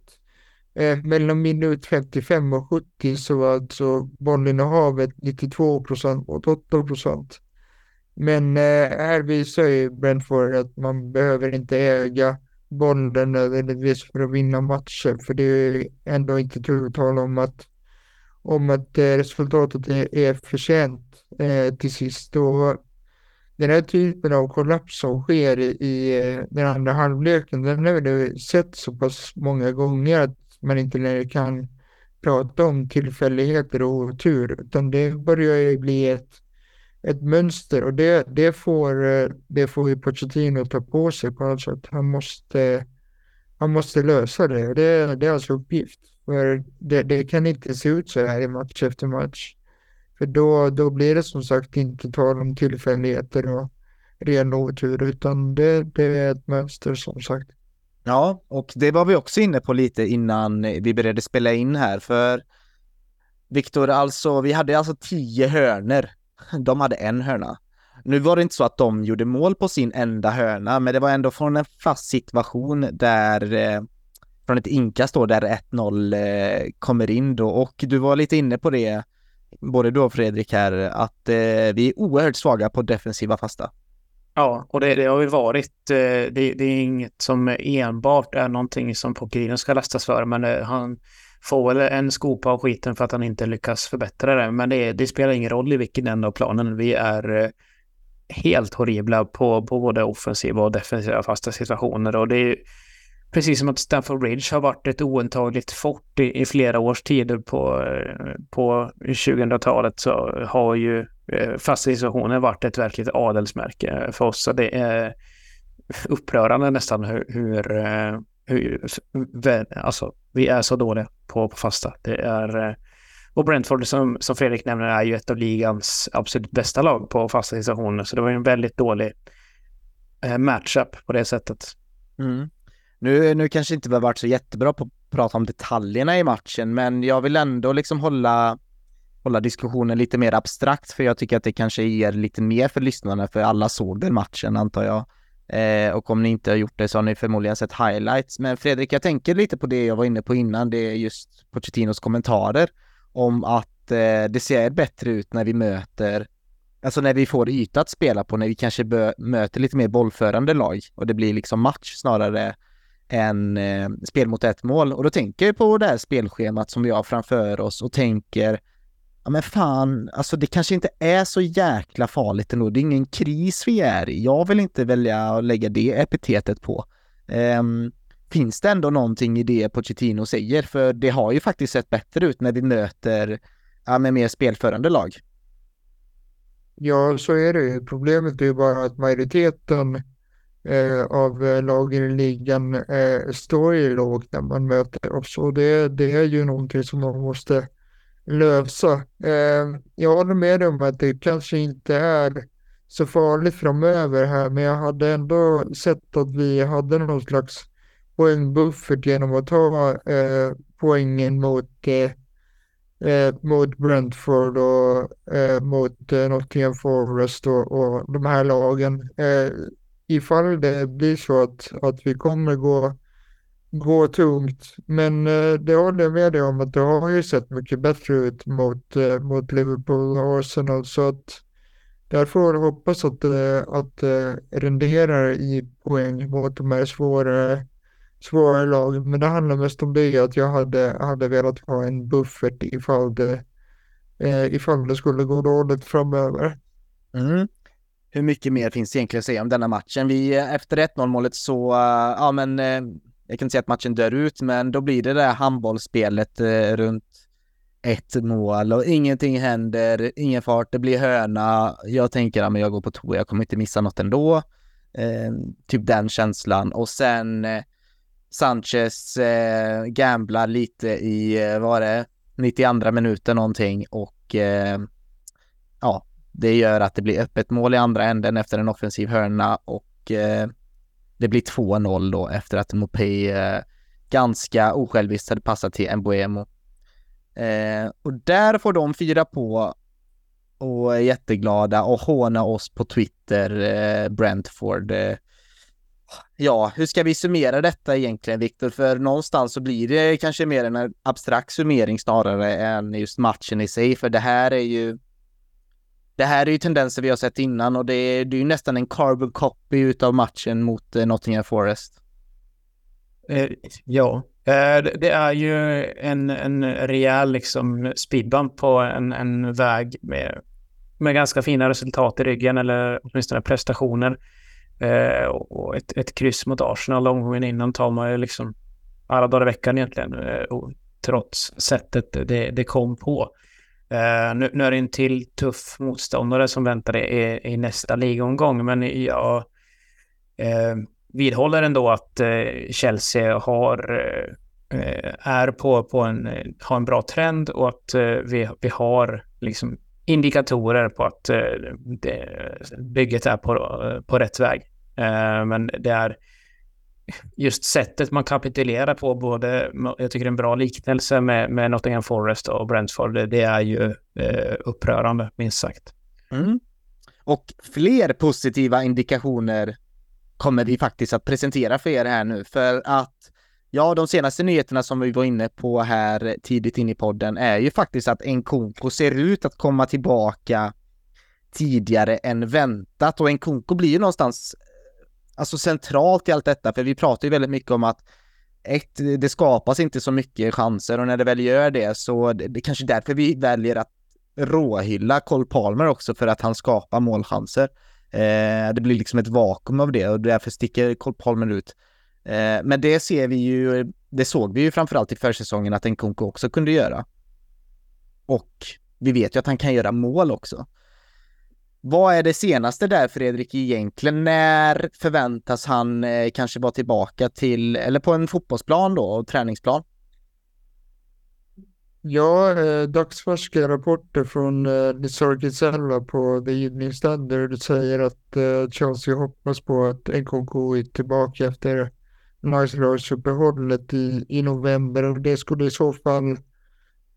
eh, mellan minut 55 och 70 så var alltså bollinnehavet 92 procent mot 8 procent. Men eh, här visar ju Brentford att man behöver inte äga bollen nödvändigtvis för att vinna matcher. För det är ändå inte tu tal om att, om att eh, resultatet är, är förtjänt eh, till sist. Och den här typen av kollaps som sker i i den andra halvleken, den har vi sett så pass många gånger att man inte längre kan prata om tillfälligheter och otur, utan det börjar ju bli ett, ett mönster och det, det, får, eh, det får ju Pochettino ta på sig på något sätt. Han måste, han måste lösa det. Det, det är alltså uppgift. För det, det kan inte se ut så här i match efter match. För då, då blir det som sagt inte tal om tillfälligheter och ren otur, utan det, det är ett mönster som sagt. Ja, och det var vi också inne på lite innan vi började spela in här, för Viktor, alltså vi hade alltså tio hörner. De hade en hörna. Nu var det inte så att de gjorde mål på sin enda hörna, men det var ändå från en fast situation där eh, från ett inkast då där 1-0 eh, kommer in då och du var lite inne på det både du och Fredrik här, att eh, vi är oerhört svaga på defensiva fasta. Ja, och det, det har ju varit. Eh, det, det, är inget som enbart är någonting som Pokerino ska lastas för, men eh, han får väl en skopa av skiten för att han inte lyckas förbättra det. Men det, det spelar ingen roll i vilken ända av planen. Vi är eh, helt horribla på, på både offensiva och defensiva fasta situationer och det är precis som att Stamford Bridge har varit ett ointagligt fort i, i flera års tider på, på 2000-talet så har ju eh, varit ett verkligt adelsmärke för oss. Så det är upprörande nästan hur, hur, eh, hur alltså, vi är så dåliga på, på fasta. Det är, eh, och Brentford som, som Fredrik nämner är ju ett av ligans absolut bästa lag på fasta situationer. Så det var ju en väldigt dålig eh, matchup på det sättet. Mm. Nu, nu kanske inte vi har varit så jättebra på att prata om detaljerna i matchen, men jag vill ändå liksom hålla, hålla diskussionen lite mer abstrakt, för jag tycker att det kanske ger lite mer för lyssnarna, för alla såg den matchen antar jag. Eh, och om ni inte har gjort det så har ni förmodligen sett highlights. Men Fredrik, jag tänker lite på det jag var inne på innan, det är just Pochettinos kommentarer om att eh, det ser bättre ut när vi möter Alltså när vi får yta att spela på, när vi kanske möter lite mer bollförande lag och det blir liksom match snarare än eh, spel mot ett mål. Och då tänker jag på det här spelschemat som vi har framför oss och tänker ja men fan, alltså det kanske inte är så jäkla farligt ändå. Det är ingen kris vi är i. Jag vill inte välja att lägga det epitetet på. Um, finns det ändå någonting i det Pochettino säger? För det har ju faktiskt sett bättre ut när vi möter ja, med mer spelförande lag. Ja, så är det. Problemet är ju bara att majoriteten eh, av eh, lagen i ligan eh, står ju lågt när man möter oss och det, det är ju någonting som man måste lösa. Eh, jag håller med om att det kanske inte är så farligt framöver här, men jag hade ändå sett att vi hade någon slags poängbuffert genom att ta eh, poängen mot, eh, eh mot Brentford och eh, mot eh, Nottingham Forest och, och de här lagen. Eh, Ifall det blir så att, att vi kommer gå gå tungt. Men eh, det håller jag med dig om att det har ju sett mycket bättre ut mot, eh, mot Liverpool och Arsenal. Så att där får jag hoppas att, det att det renderar i poäng mot de här svårare svåra lagen. Men det handlar mest om det att jag hade, hade velat ha en buffert ifall det, eh, ifall det skulle gå dåligt framöver. Mm. Hur mycket mer finns det egentligen att säga om denna matchen? Vi, eh, efter 1-0 målet så, eh, ja men eh, jag kan inte säga att matchen dör ut, men då blir det det där handbollsspelet runt ett mål och ingenting händer, ingen fart, det blir hörna. Jag tänker att jag går på toa, jag kommer inte missa något ändå. Eh, typ den känslan. Och sen eh, Sanchez eh, gamblar lite i, eh, vad det, 92 minuter någonting och eh, ja, det gör att det blir öppet mål i andra änden efter en offensiv hörna och eh, det blir 2-0 då efter att Mopé eh, ganska osjälviskt hade passat till Mbuemo. Eh, och där får de fira på och är jätteglada och håna oss på Twitter, eh, Brentford. Eh, ja, hur ska vi summera detta egentligen, Viktor? För någonstans så blir det kanske mer en abstrakt summering snarare än just matchen i sig, för det här är ju det här är ju tendenser vi har sett innan och det är, det är ju nästan en carbon copy utav matchen mot eh, Nottingham Forest. Eh, ja, eh, det är ju en, en rejäl liksom speedbump på en, en väg med, med ganska fina resultat i ryggen eller åtminstone prestationer. Eh, och ett, ett kryss mot Arsenal omgången innan tar man ju liksom alla dagar i veckan egentligen. Eh, trots sättet det, det kom på. Uh, nu, nu, är det en till tuff motståndare som väntar i, i nästa ligomgång, men jag uh, vidhåller ändå att uh, Chelsea har, är på, på en, har en bra trend och att vi, vi har liksom indikatorer på att det, bygget är på, på rätt väg. men det är just sättet man kapitulerar på, både, jag tycker det är en bra liknelse med, med Nottingham Forest och Brentford, det, det är ju eh, upprörande, minst sagt. Mm. Och fler positiva indikationer kommer vi faktiskt att presentera för er här nu, för att Ja, de senaste nyheterna som vi var inne på här tidigt in i podden är ju faktiskt att Nkunku ser ut att komma tillbaka tidigare än väntat och Nkunku blir ju någonstans alltså centralt i allt detta, för vi pratar ju väldigt mycket om att ett, det skapas inte så mycket chanser och när det väl gör det så det, det är kanske därför vi väljer att råhylla Cole Palmer också för att han skapar målchanser. Eh, det blir liksom ett vakuum av det och därför sticker Cole Palmer ut. Eh, men det ser vi ju, det såg vi ju framförallt i försäsongen att Nkunku också kunde göra. Och vi vet ju att han kan göra mål också. Vad är det senaste där Fredrik egentligen? När förväntas han eh, kanske vara tillbaka till, eller på en fotbollsplan då, och träningsplan? Ja, eh, dagsfärska rapporter från eh, Nizar Gisella på The Evening Standard säger att eh, Chelsea hoppas på att NKK är tillbaka efter landslagsuppehållet i, i november och det skulle i så fall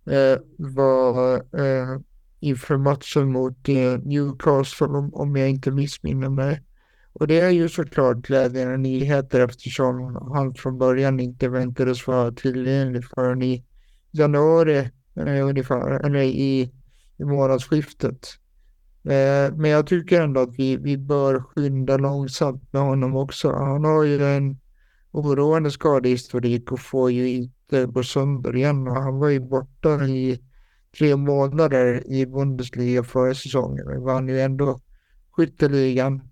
eh, vara eh, inför matchen mot eh, Newcastle om, om jag inte missminner mig. Och det är ju såklart glädjande nyheter eftersom han från början inte väntades vara tillgänglig förrän i januari eh, ungefär, eller i, i månadsskiftet. Eh, men jag tycker ändå att vi, vi bör skynda långsamt med honom också. Han har ju en oroande skadehistorik och får ju inte gå sönder igen. Han var ju borta i tre månader i Bundesliga förra säsongen. Vi vann ju ändå skytteligan.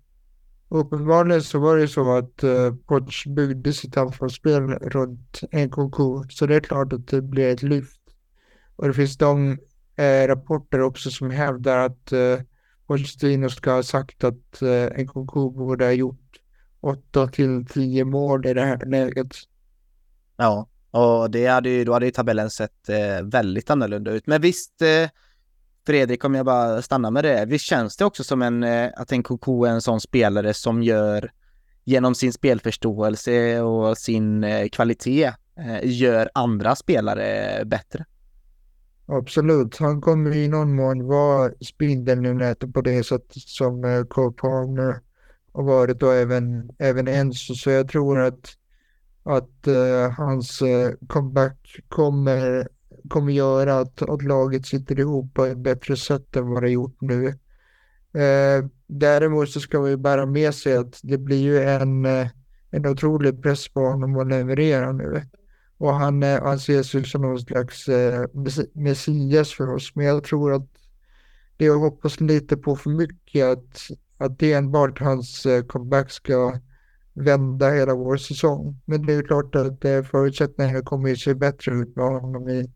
Uppenbarligen så var det så att uh, Poch byggde sitt anfallsspel runt NKK. Så det är klart att det blir ett lyft. Och det finns de uh, rapporter också som hävdar att uh, Pochettino ska ha sagt att uh, NKK borde ha gjort 8 till 10 mål i det här läget. Ja, och det hade ju, då hade ju tabellen sett eh, väldigt annorlunda ut. Men visst, eh, Fredrik, om jag bara stannar med det, visst känns det också som en, eh, att en Koko är en sån spelare som gör, genom sin spelförståelse och sin eh, kvalitet, eh, gör andra spelare bättre? Absolut, han kommer i någon mån vara spindeln i nätet på det sättet som eh, Cole har varit och även, även Enzo. Så jag tror att att eh, hans eh, comeback kommer, kommer göra att, att laget sitter ihop på ett bättre sätt än vad det gjort nu. Eh, däremot så ska vi bära med sig att det blir ju en, eh, en otrolig press på honom att leverera nu. Och han, eh, han ses ju som någon slags messias för oss. Men jag tror att det jag hoppas lite på för mycket att, att det enbart hans comeback ska vända hela vår säsong. Men det är klart att eh, förutsättningarna kommer att se bättre ut med honom i,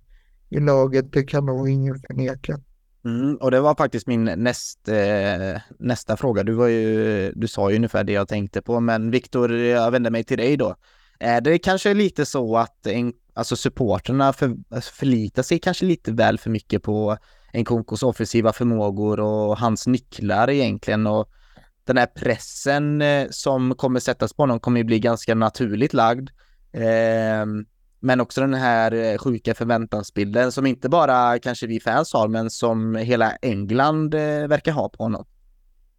i laget. Det kan nog ingen förneka. Mm, och det var faktiskt min näst, eh, nästa fråga. Du, var ju, du sa ju ungefär det jag tänkte på, men Viktor, jag vänder mig till dig då. Är det kanske lite så att en, alltså supporterna för, alltså förlitar sig kanske lite väl för mycket på en offensiva förmågor och hans nycklar egentligen och den här pressen eh, som kommer sättas på honom kommer ju bli ganska naturligt lagd. Ehm, men också den här eh, sjuka förväntansbilden som inte bara kanske vi fans har, men som hela England eh, verkar ha på honom.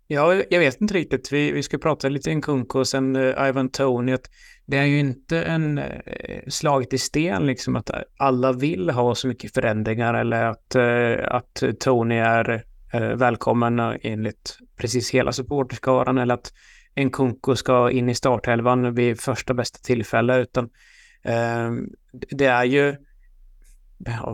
Ja, jag vet inte riktigt. Vi, vi ska prata lite om Kunko och sen uh, Ivan Tony. Att det är ju inte en uh, slaget i sten liksom att alla vill ha så mycket förändringar eller att, uh, att Tony är eh, välkommen enligt precis hela supporterskaran eller att en Kunko ska in i startelvan vid första bästa tillfälle utan eh, det är ju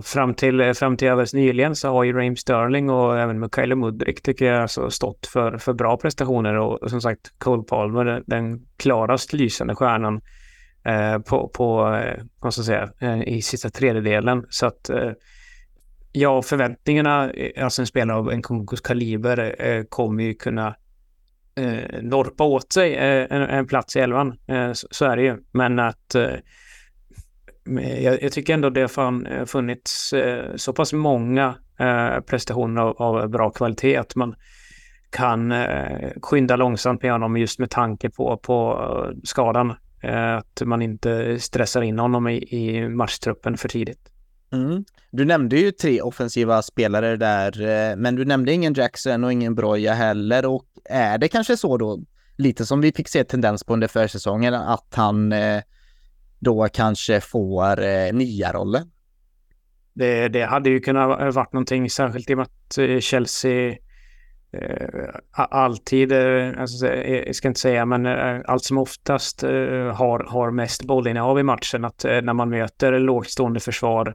fram till, fram till alldeles nyligen så har ju Raheem Sterling och även Mikael Mudrik tycker jag alltså stått för, för bra prestationer och, och som sagt Cole Palmer den klarast lysande stjärnan eh, på, på eh, vad ska jag säga, eh, i sista tredjedelen. Så att eh, ja, förväntningarna, eh, alltså en spelare av en konkurs kaliber eh, kommer ju kunna eh, norpa åt sig eh, en, en, plats i elvan. Eh, så, så, är det ju. Men att eh, jag, jag, tycker ändå det har fan, eh, funnits eh, så pass många eh, prestationer av, av, bra kvalitet att man kan skynda långsamt med honom just med tanke på, på skadan. att man inte stressar in honom i, i matchtruppen för tidigt. Mm. Du nämnde ju tre offensiva spelare där, eh, men du nämnde ingen Jackson och ingen Broja heller. Och är det kanske så då, lite som vi fick se tendens på under försäsongen, att han eh, då kanske får eh, nya roller? Det, det hade ju kunnat varit någonting, särskilt i och med att eh, Chelsea alltid, alltså, jag ska inte säga, men allt som oftast har, har mest bollinnehav i matchen. Att när man möter lågt stående försvar Eh,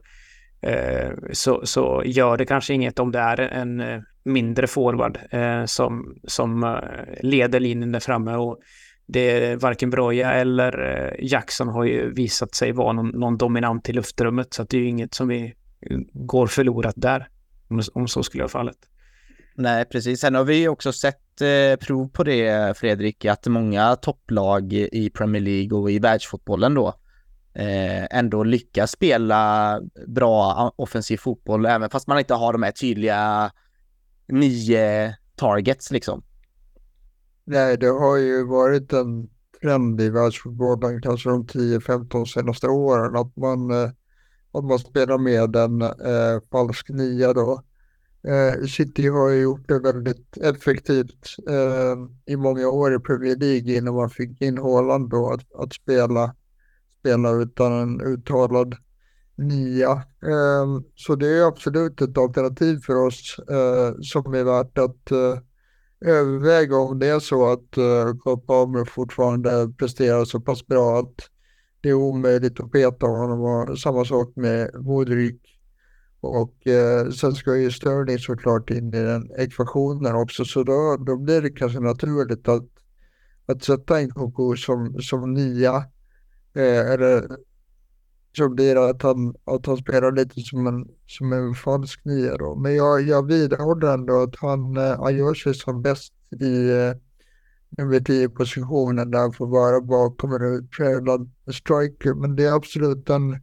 Eh, så, så gör det kanske inget om det är en eh, mindre forward eh, som, som eh, leder linjen där framme. Och det varken Broja eller Jackson har ju visat sig vara någon, någon dominant i luftrummet. Så det är ju inget som vi går förlorat där, om, om så skulle vara fallet. Nej, precis. Sen har vi också sett eh, prov på det, Fredrik, att många topplag i Premier League och i världsfotbollen då Eh, ändå lyckas spela bra offensiv fotboll, även fast man inte har de här tydliga nio targets liksom. Nej, det har ju varit en trend i världsfotbollen kanske de 10-15 senaste åren att man, eh, att man spelar med en eh, falsk nia då. Eh, City har ju gjort det väldigt effektivt eh, i många år i Premier League innan man fick in Haaland då att, att spela, spelare utan en uttalad nia. Ehm, så det är absolut ett alternativ för oss eh, som är värt att eh, överväga om det är så att eh, Kopp fortfarande presterar så pass bra att det är omöjligt att peta honom och samma sak med Modric. Och eh, sen ska ju Sterling såklart in i den ekvationen också så då, då blir det kanske naturligt att, att sätta in Koko som, som nia. Eh, eller så blir det att han, att han spelar lite som en, som en falsk nia då. Men jag, jag vidhåller ändå att han, eh, han gör sig som bäst i eh, nummer 10-positionen där han får vara bakom en utpräglad striker. Men det är absolut en,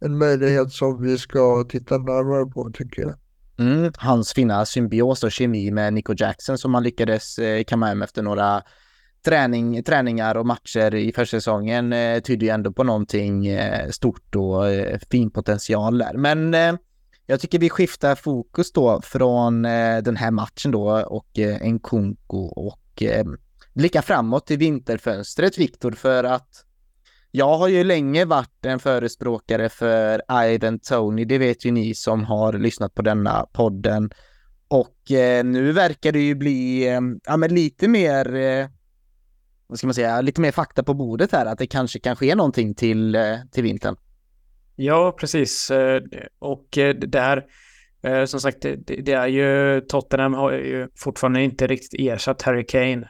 en möjlighet som vi ska titta närmare på tycker jag. Mm, hans fina symbios och kemi med Nico Jackson som han lyckades eh, kamma hem efter några träning, träningar och matcher i försäsongen eh, tyder ju ändå på någonting eh, stort och eh, fin potential där. Men eh, jag tycker vi skiftar fokus då från eh, den här matchen då och eh, Nkunku och eh, blicka framåt till vinterfönstret, Viktor, för att jag har ju länge varit en förespråkare för Ivan Tony, det vet ju ni som har lyssnat på denna podden. Och eh, nu verkar det ju bli eh, ja, men lite mer eh, vad ska man säga, lite mer fakta på bordet här, att det kanske kan ske någonting till, eh, till vintern. Ja, precis. Eh, och eh, där, som sagt, det är ju, Tottenham har ju fortfarande inte riktigt ersatt Harry Kane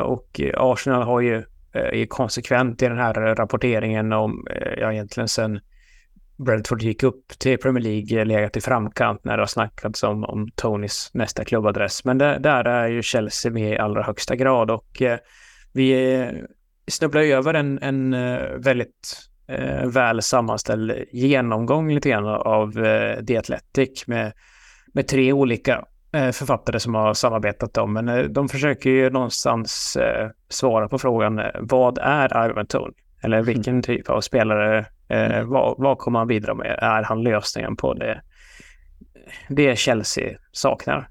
och Arsenal har ju är konsekvent i den här rapporteringen om, ja egentligen sen Brentford gick upp till Premier League legat i framkant när det har snackats om, om Tonys nästa klubbadress. Men det, där är ju Chelsea med i allra högsta grad och vi snubblar över en, en eh, väldigt eh, väl sammanställd genomgång lite grann av eh, The Athletic med, med tre olika eh, författare som har samarbetat om. Men eh, de försöker ju någonstans eh, svara på frågan vad är Ivan Tone? Eller mm. vilken typ av spelare, mm. vad, vad kommer han bidra med? Är han lösningen på det, det Chelsea saknar?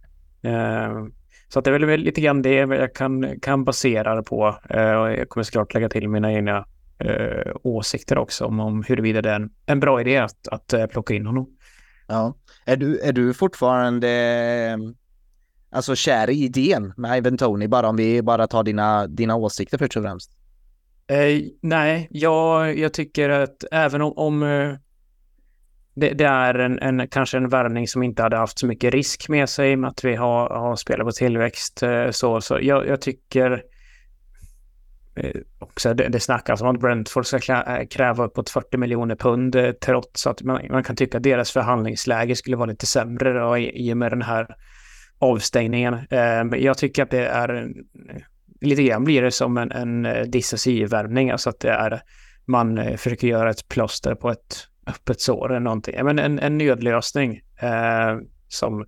Så det är väl lite grann det jag kan, kan basera det på. Eh, jag kommer såklart lägga till mina egna eh, åsikter också om, om huruvida det är en, en bra idé att, att eh, plocka in honom. Ja. Är du, är du fortfarande alltså kär i idén med Ivan Tony, bara om vi bara tar dina, dina åsikter först och främst? Eh, nej, jag, jag tycker att även om, om det, det, är en, en, kanske en värvning som inte hade haft så mycket risk med sig med att vi har, har spelat på tillväxt. Eh, så, så jag, jag tycker eh, också det, det snackas om att Brentford ska eh, kräva uppåt 40 miljoner pund trots att man, man, kan tycka att deras förhandlingsläge skulle vara lite sämre då, i, i och med den här avstängningen. Jag tycker att det är lite grann blir det som en, en Dissasi-värvning, alltså att det är man försöker göra ett plåster på ett öppet sår eller någonting. Men en, en nödlösning eh, som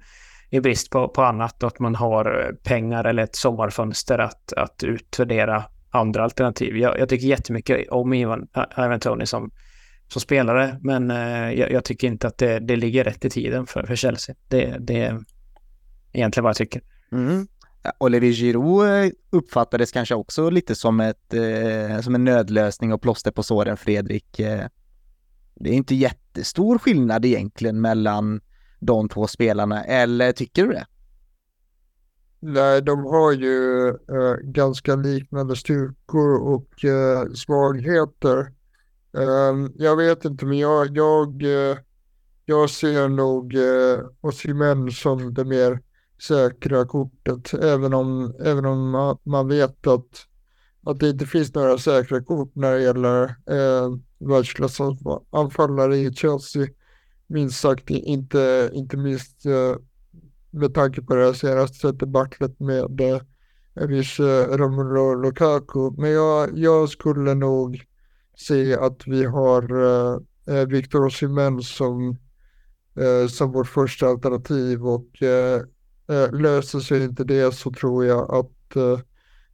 i brist på, på annat och att man har eh, pengar eller ett sommarfönster att, att utvärdera andra alternativ. Jag, jag tycker jättemycket om Ivan, Ivan Tony som, som spelare, men eh, jag, jag, tycker inte att det, det ligger rätt i tiden för, för Chelsea. Det, det är egentligen vad jag tycker. Mm. Olivier Giroud eh, uppfattades kanske också lite som, ett, eh, som en nödlösning och plåster på såren, Fredrik. Eh, det är inte jättestor skillnad egentligen mellan de två spelarna, eller tycker du det? Nej, de har ju äh, ganska liknande styrkor och äh, svagheter. Äh, jag vet inte, men jag, jag, eh, jag ser nog äh, Osimhen som det mer säkra kortet, även om, även om man, man vet att att det inte finns några säkra kort när det gäller eh, världsklassanfallare i Chelsea. Minst sagt inte, inte minst eh, med tanke på det senaste debaclet med eh, en viss eh, Romelu Lukaku. Men jag, jag skulle nog se att vi har eh, Victor Osimhen som, eh, som vårt första alternativ och eh, löser sig inte det så tror jag att eh,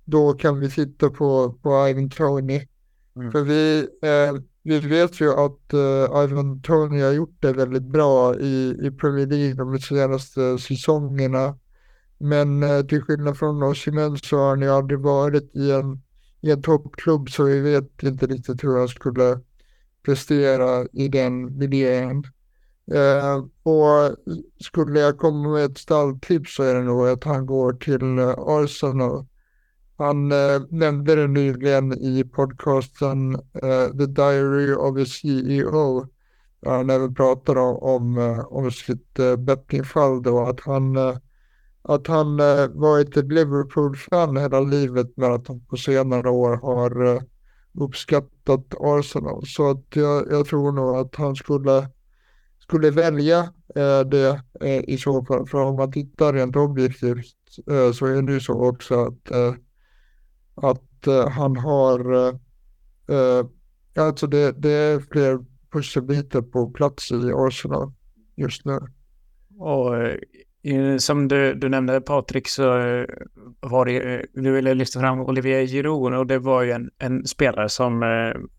då kan vi titta på, på Ivan Tony. Mm. För vi, vi vet ju att uh, Ivan Tony har gjort det väldigt bra i, i Premier League de senaste säsongerna. Men uh, till skillnad från Osimhen så har han ju aldrig varit i en, i en toppklubb så vi vet inte riktigt hur han skulle prestera i den miljön. Uh, och skulle jag komma med ett stalltips så är det nog att han går till Arsenal. Han eh, nämnde det nyligen i podcasten eh, The Diary of a CEO. Han även pratade om, eh, om, sitt eh, bettingfall då, att han, eh, att han eh, varit ett Liverpool-fan hela livet men att han på senare år har eh, uppskattat Arsenal. Så att jag, jag tror nog att han skulle, skulle välja eh, det eh, i så fall. För om man tittar rent objektivt eh, så är det ju så också att eh, att uh, han har, uh, alltså det, det är fler pusselbitar på plats i Arsenal just nu. Och som du, du nämnde Patrik så var det, du ville lyfta fram Olivier Giroud och det var ju en, en spelare som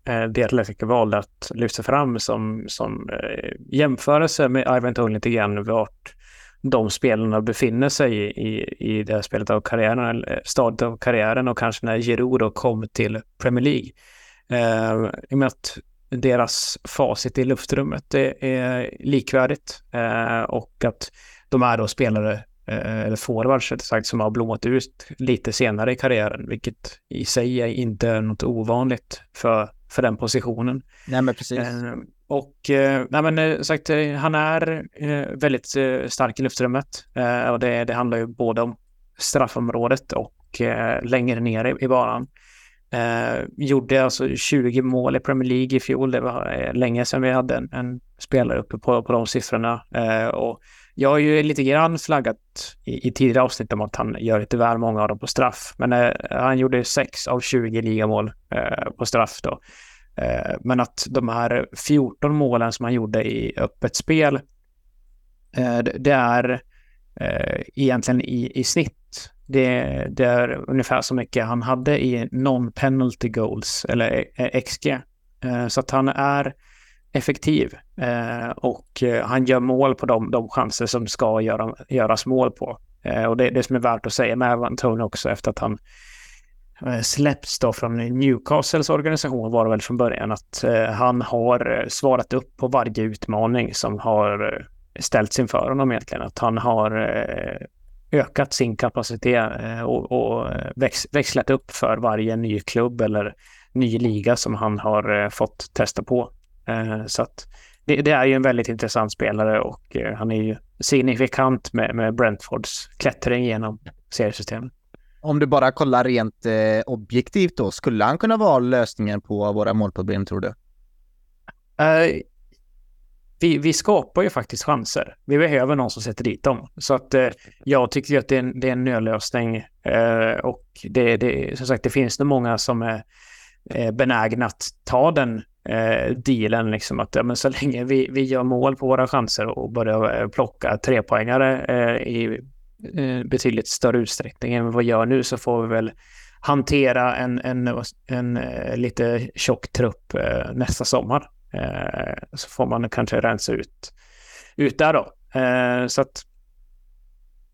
eh, The valde att lyfta fram som, som eh, jämförelse med Ivan Tony lite grann vart de spelarna befinner sig i, i, i det här spelet av karriären, stadiet av karriären och kanske när Giroud då kom till Premier League. Eh, I och med att deras facit i luftrummet är likvärdigt eh, och att de är då spelare, eh, eller forwards sagt, som har blommat ut lite senare i karriären, vilket i sig inte är något ovanligt för, för den positionen. Nej, men precis. Och eh, nej men, eh, sagt, eh, han är eh, väldigt eh, stark i luftrummet. Eh, och det, det, handlar ju både om straffområdet och eh, längre ner i, i banan. Eh, gjorde alltså 20 mål i Premier League i fjol. Det var eh, länge sedan vi hade en, en spelare uppe på, på de siffrorna. Eh, och jag har ju lite grann flaggat i, i tidigare avsnitt om att han gör lite väl många av dem på straff. Men han gjorde 6 av 20 ligamål på straff då. Eh, men att de här 14 målen som han gjorde i öppet spel, eh, det är eh, egentligen i, i snitt. Det, det, är ungefär så mycket han hade i non-penalty goals, eller XG. Så att han är effektiv och han gör mål på de, de chanser som ska göra, göras mål på. Och det, det som är värt att säga med Antoni också efter att han Eh, släppts då från Newcastles organisation var det väl från början att eh, han har eh, svarat upp på varje utmaning som har ställts inför honom egentligen. Att han har ökat sin kapacitet och, och väx, växlat upp för varje ny klubb eller ny liga som han har fått testa på. Så att det, det är ju en väldigt intressant spelare och han är ju signifikant med, med Brentfords klättring genom seriesystemet. Om du bara kollar rent eh, objektivt då, skulle han kunna vara lösningen på våra målproblem tror du? Uh, vi, vi, skapar ju faktiskt chanser. Vi behöver någon som sätter dit dem. Så att uh, jag tycker att det är en, det är en nödlösning. Uh, och det, det, som sagt, det finns nog många som är benägna att ta den dealen. Liksom att ja, men så länge vi, vi gör mål på våra chanser och börjar plocka trepoängare i Eh, betydligt större utsträckning än vad vi gör nu så får vi väl hantera en, en, en, eh, lite tjock trupp eh, nästa sommar. Så får man kanske rensa ut, ut där då. Så att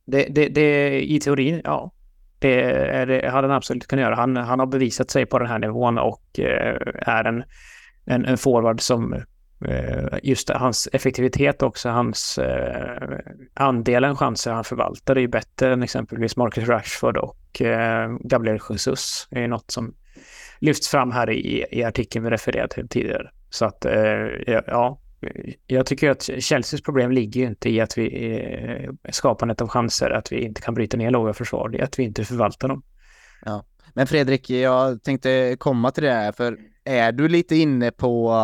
det, det, det i teorin, ja, det, det hade han absolut kunnat göra. Han, han har bevisat sig på den här nivån och är en, en, en forward som Eh, just hans effektivitet också, hans eh, andelen chanser han förvaltar är ju bättre än exempelvis Marcus Rashford och eh, Gabriel Jesus. Det är något som lyfts fram här i, i artikeln vi refererade till tidigare. Så att eh, ja, jag tycker att Chelseas problem ligger ju inte i att vi eh, skapandet av chanser, att vi inte kan bryta ner låga försvar, det är att vi inte förvaltar dem. Ja. Men Fredrik, jag tänkte komma till det här, för är du lite inne på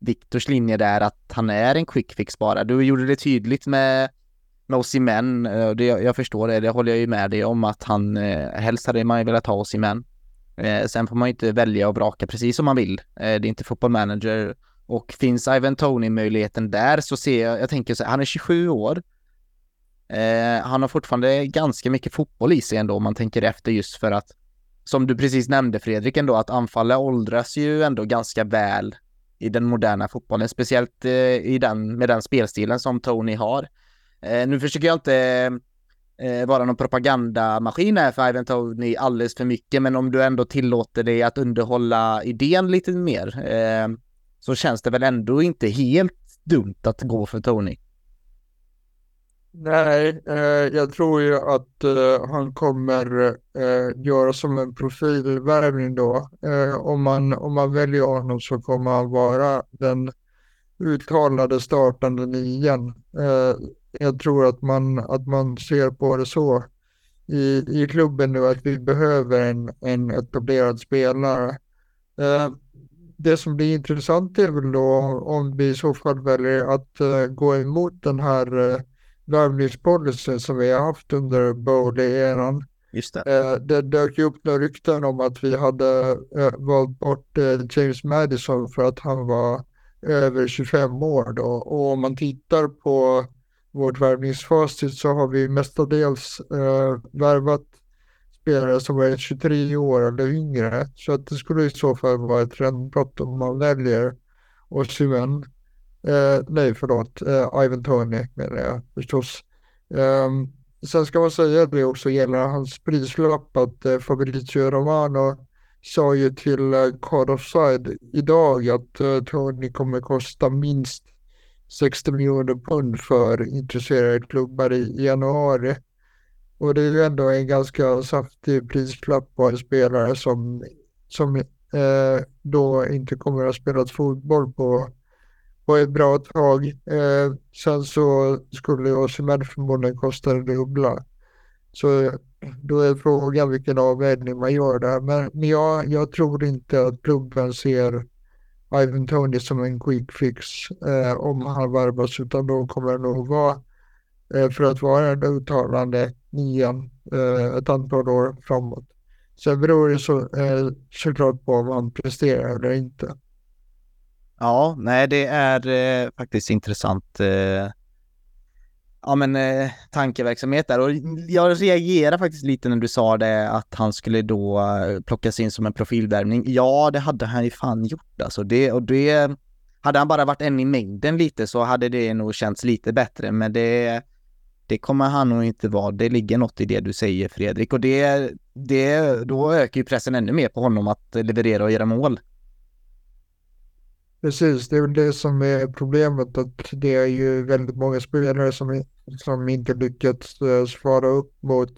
Viktors linje där att han är en quick fix bara? Du gjorde det tydligt med med Osimhen, eh, det, jag förstår det, det håller jag ju med dig om att han eh, helst hade man ju velat ha Osimhen. Eh, sen får man ju inte välja och vraka precis som man vill. Eh, det är inte fotboll manager och finns Ivan Tony-möjligheten där så ser jag, jag tänker så här, han är 27 år. Eh, han har fortfarande ganska mycket fotboll i sig ändå om man tänker efter just för att som du precis nämnde Fredrik ändå, att anfallet åldras ju ändå ganska väl i den moderna fotbollen, speciellt eh, i den, med den spelstilen som Tony har. Eh, nu försöker jag inte eh, vara någon propagandamaskin här för Ivan Tony alldeles för mycket, men om du ändå tillåter dig att underhålla idén lite mer så känns det väl ändå inte helt dumt att gå för Tony. Nej, eh, jag tror ju att eh, han kommer eh, göra som en profilvärvning då. Eh, om, man, om man väljer honom så kommer han vara den uttalade startande nian. Eh, jag tror att man, att man ser på det så i, i klubben nu att vi behöver en, en etablerad spelare. Eh, det som blir intressant är väl då om vi i så fall väljer att eh, gå emot den här eh, värvningspolicyn som vi har haft under Bowley-eran. Just det. Uh, det dök ju upp några rykten om att vi hade uh, valt bort uh, James Madison för att han var över 25 år då. Och om man tittar på vårt värvningsfacit så har vi mestadels uh, värvat spelare som är 23 år eller yngre. Så att det skulle i så fall vara ett trendbrott om man väljer Osimhen. Eh, nej, förlåt, eh, Ivan Tony menar jag förstås. Eh, sen ska man säga det också gäller hans prislapp att eh, Fabrizio Romano sa ju till eh, Card Offside idag att eh, Tony kommer kosta minst 60 miljoner pund för intresserade klubbar i, i januari. Och det är ju ändå en ganska saftig prislapp på en spelare som, som eh, då inte kommer att ha spelat fotboll på, på ett bra tag. Eh, sen så skulle Osimhen förmodligen kosta det dubbla. Så då är frågan vilken avvägning man gör där. Men, men jag, jag tror inte att klubben ser Ivan Tony som en quick fix eh, om han värvas utan då kommer det nog vara eh, för att vara den uttalande nian eh, ett antal år framåt. Sen beror det så, eh, såklart på om han presterar eller inte. Ja, nej det är eh, faktiskt intressant eh, ja men eh, tankeverksamhet där och jag reagerar faktiskt lite när du sa det att han skulle då eh, plockas in som en profilvärvning. Ja, det hade han ju fan gjort alltså det och det hade han bara varit en i mängden lite så hade det nog känts lite bättre men det det kommer han nog inte vara. Det ligger något i det du säger Fredrik och det, det, då ökar ju pressen ännu mer på honom att leverera och göra mål. Precis, det är väl det som är problemet att det är ju väldigt många spelare som, som inte lyckats uh, svara upp mot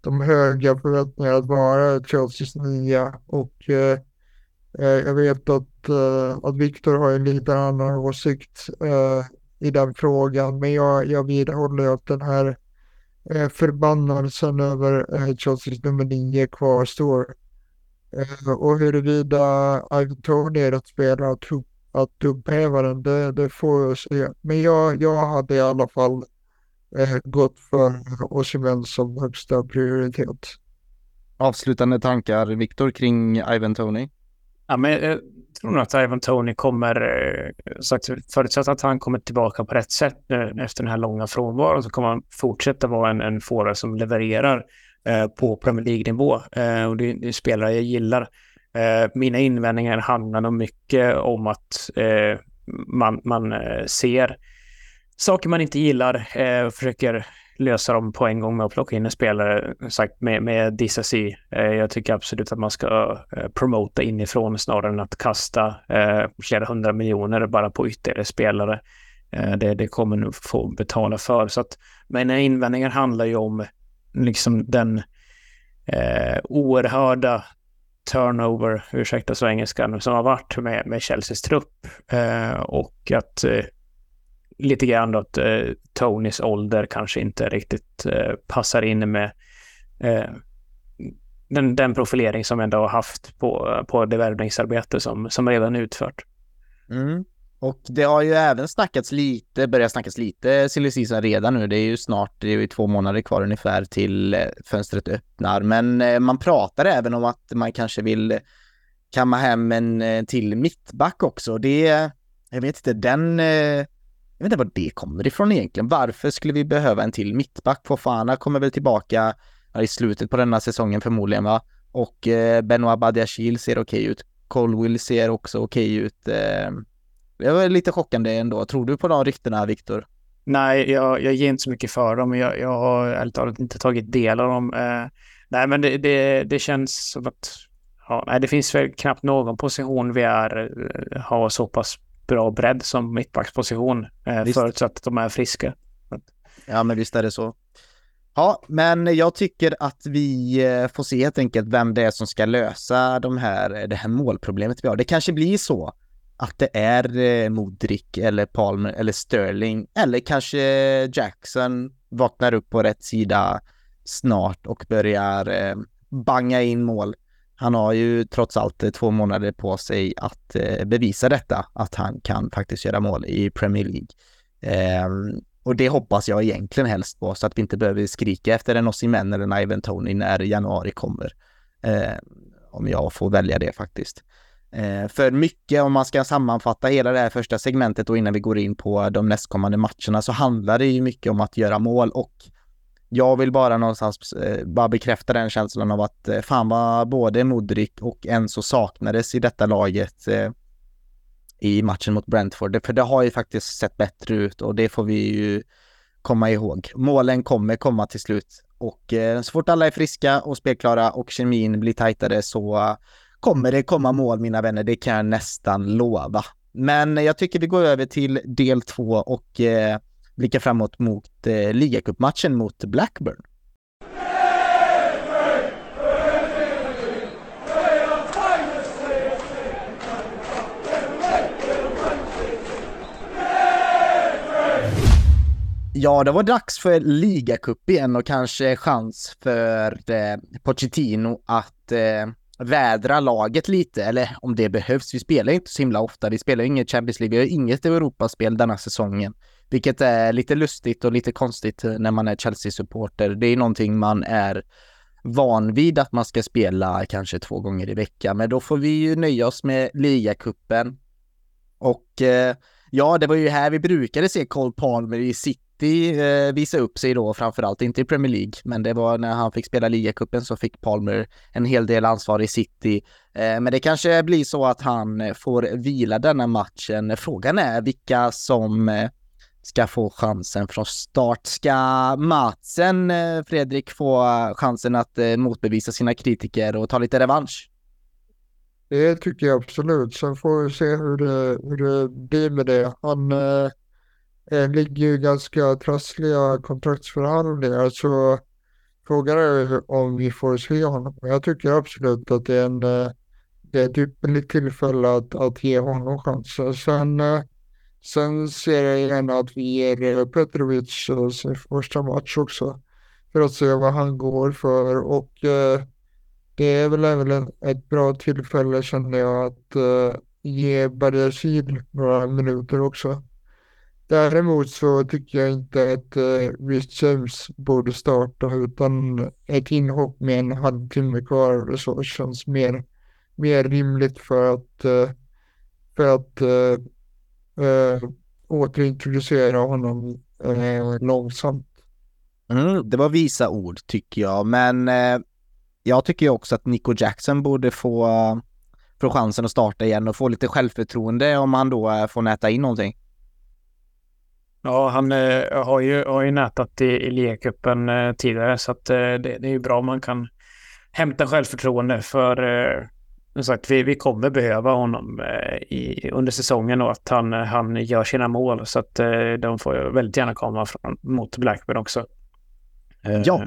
de höga förväntningarna att vara Chelseas nya och uh, jag vet att, uh, att Viktor har en lite annan åsikt i den frågan. Men jag, jag vidhåller att den här eh, förbannelsen över eh, Chelseas nummer 9 kvarstår. Eh, och huruvida Ivan Tony är att spela att, att upphäva den, det, det får jag se. Men jag, jag hade i alla fall eh, gått för Osimhen som högsta prioritet. Avslutande tankar, Viktor, kring Ivan Tony? Ja, men jag tror nog att Ivan Tony kommer, eh, sagt, förutsatt att han kommer tillbaka på rätt sätt nu efter den här långa frånvaron så kommer han fortsätta vara en, en forward som levererar eh, Eh, på Premier League-nivå. Eh, och det, är spelare jag gillar. Eh, mina invändningar handlar nog mycket om att eh, man, man eh, ser saker man inte gillar eh, och försöker lösa dem på en gång med att plocka in en spelare sagt, med, med Dissasi. Eh, jag tycker absolut att man ska promota inifrån snarare än att kasta eh, flera hundra miljoner bara på ytterligare spelare. Eh, det, det kommer nog få betala för. Så att, mina invändningar handlar ju om liksom den eh, oerhörda turnover, ursäkta svengelskan, som har varit med, med Chelseas trupp. Eh, och att eh, lite grann då att eh, Tonys ålder kanske inte riktigt eh, passar in med eh, den, den profilering som ändå har haft på, på det värvningsarbete som, som redan är utfört. Mm. Och det har ju även snackats lite, börjat snackas lite silly season redan nu. Det är ju snart, det är ju två månader kvar ungefär till eh, fönstret öppnar. Men eh, man pratar även om att man kanske vill kamma hem en eh, till mittback också. Det, jag vet inte, den, jag vet inte var det kommer ifrån egentligen. Varför skulle vi behöva en till mittback? Fofana kommer väl tillbaka i slutet på denna säsongen förmodligen va? Och Benoit Badiachil ser okej ut. Colwill ser också okej ut. Det var lite chockande ändå. Tror du på de ryktena, Viktor? Nej, jag, jag ger inte så mycket för dem. Jag, jag har ärligt talat inte tagit del av dem. Eh, nej, men det, det, det känns som att ja, nej, det finns väl knappt någon position vi är, eh, har så pass bra bredd som mittbacksposition, eh, förutsatt att de är friska. Ja, men visst är det så. Ja, men jag tycker att vi eh, får se helt enkelt vem det är som ska lösa de här, det här målproblemet vi har. Det kanske blir så att det är eh, Modric eller Palmer eller Sterling eller kanske Jackson vaknar upp på rätt sida snart och börjar eh, banga in mål. Han har ju trots allt eh, två månader på sig att eh, bevisa detta, att han kan faktiskt göra mål i Premier League. Ehm, och det hoppas jag egentligen helst på så att vi inte behöver skrika efter en Osimhen eller en Ivan Tony när januari kommer. Ehm, om jag får välja det faktiskt. Eh, för mycket, om man ska sammanfatta hela det här första segmentet och innan vi går in på de nästkommande matcherna, så handlar det ju mycket om att göra mål och jag vill bara någonstans eh, bara bekräfta den känslan av att eh, fan vad både Modric och Enzo saknades i detta laget i matchen mot Brentford. För det har ju faktiskt sett bättre ut och det får vi ju komma ihåg. Målen kommer komma till slut och så fort alla är friska och spelklara och kemin blir tajtare så kommer det komma mål mina vänner, det kan jag nästan lova. Men jag tycker vi går över till del två och eh, blickar framåt mot eh, ligacupmatchen mot Blackburn. Ja, det var dags för ligacup igen och kanske chans för eh, Pochettino att eh, vädra laget lite, eller om det behövs. Vi spelar inte så himla ofta. Vi spelar inget Champions League. Vi har inget Europaspel denna säsongen, vilket är lite lustigt och lite konstigt eh, när man är Chelsea-supporter. Det är någonting man är van vid att man ska spela kanske två gånger i veckan, men då får vi ju nöja oss med ligacupen. Och eh, ja, det var ju här vi brukade se Cole Palmer i sitt City eh, visa upp sig då framförallt, inte i Premier League, men det var när han fick spela ligacupen så fick Palmer en hel del ansvar i City. Eh, men det kanske blir så att han får vila denna matchen. Frågan är vilka som eh, ska få chansen från start. Ska Matsen, eh, Fredrik, få chansen att eh, motbevisa sina kritiker och ta lite revansch? Det tycker jag absolut. Sen får vi se hur det, hur det blir med det. Han eh, eh, ligger ju ganska trassliga kontraktsförhandlingar så frågan är om vi får se honom. Jag tycker absolut att det är, en, eh, det är ett ypperligt tillfälle att, att ge honom chansen. Sen, eh, sen ser jag gärna att vi ger eh, Petrovic eh, sin första match också för att se vad han går för och det är väl även ett bra tillfälle känner jag att ge Badiashil några minuter också. Däremot så tycker jag inte att eh, Rich James borde starta utan ett inhopp med en halvtimme kvar så känns mer, mer rimligt för att, eh, för att eh, eh, återintroducera honom eh, långsamt. Mm, det var visa ord tycker jag, men eh, jag tycker också att Nico Jackson borde få, eh, få chansen att starta igen och få lite självförtroende om han då eh, får näta in någonting. Ja, han eh, har, ju, har ju nätat i, i ligacupen eh, tidigare så att eh, det, det, är ju bra om man kan hämta självförtroende för eh, sagt, vi, vi kommer behöva honom eh, i, under säsongen och att han, han gör sina mål så att eh, de får väldigt gärna komma från, mot Blackburn också. Eh, ja.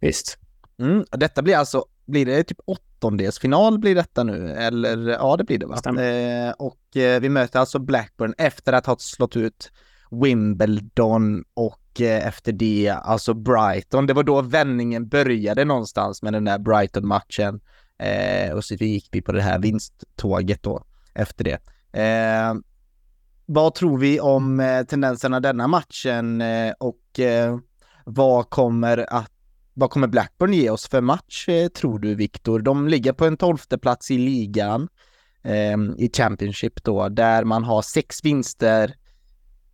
Visst. Mm, detta blir alltså, blir det typ åttondelsfinal blir detta nu? Eller ja, det blir det va? Eh, och eh, vi möter alltså Blackburn efter att ha slått ut Wimbledon och eh, efter det, alltså Brighton, det var då vändningen började någonstans med den där Brighton-matchen. Eh, och så gick vi på det här vinsttåget då efter det. Eh, vad tror vi om eh, tendenserna denna matchen eh, och eh, vad kommer att vad kommer Blackburn ge oss för match eh, tror du Viktor? De ligger på en tolfte plats i ligan eh, i Championship då, där man har sex vinster,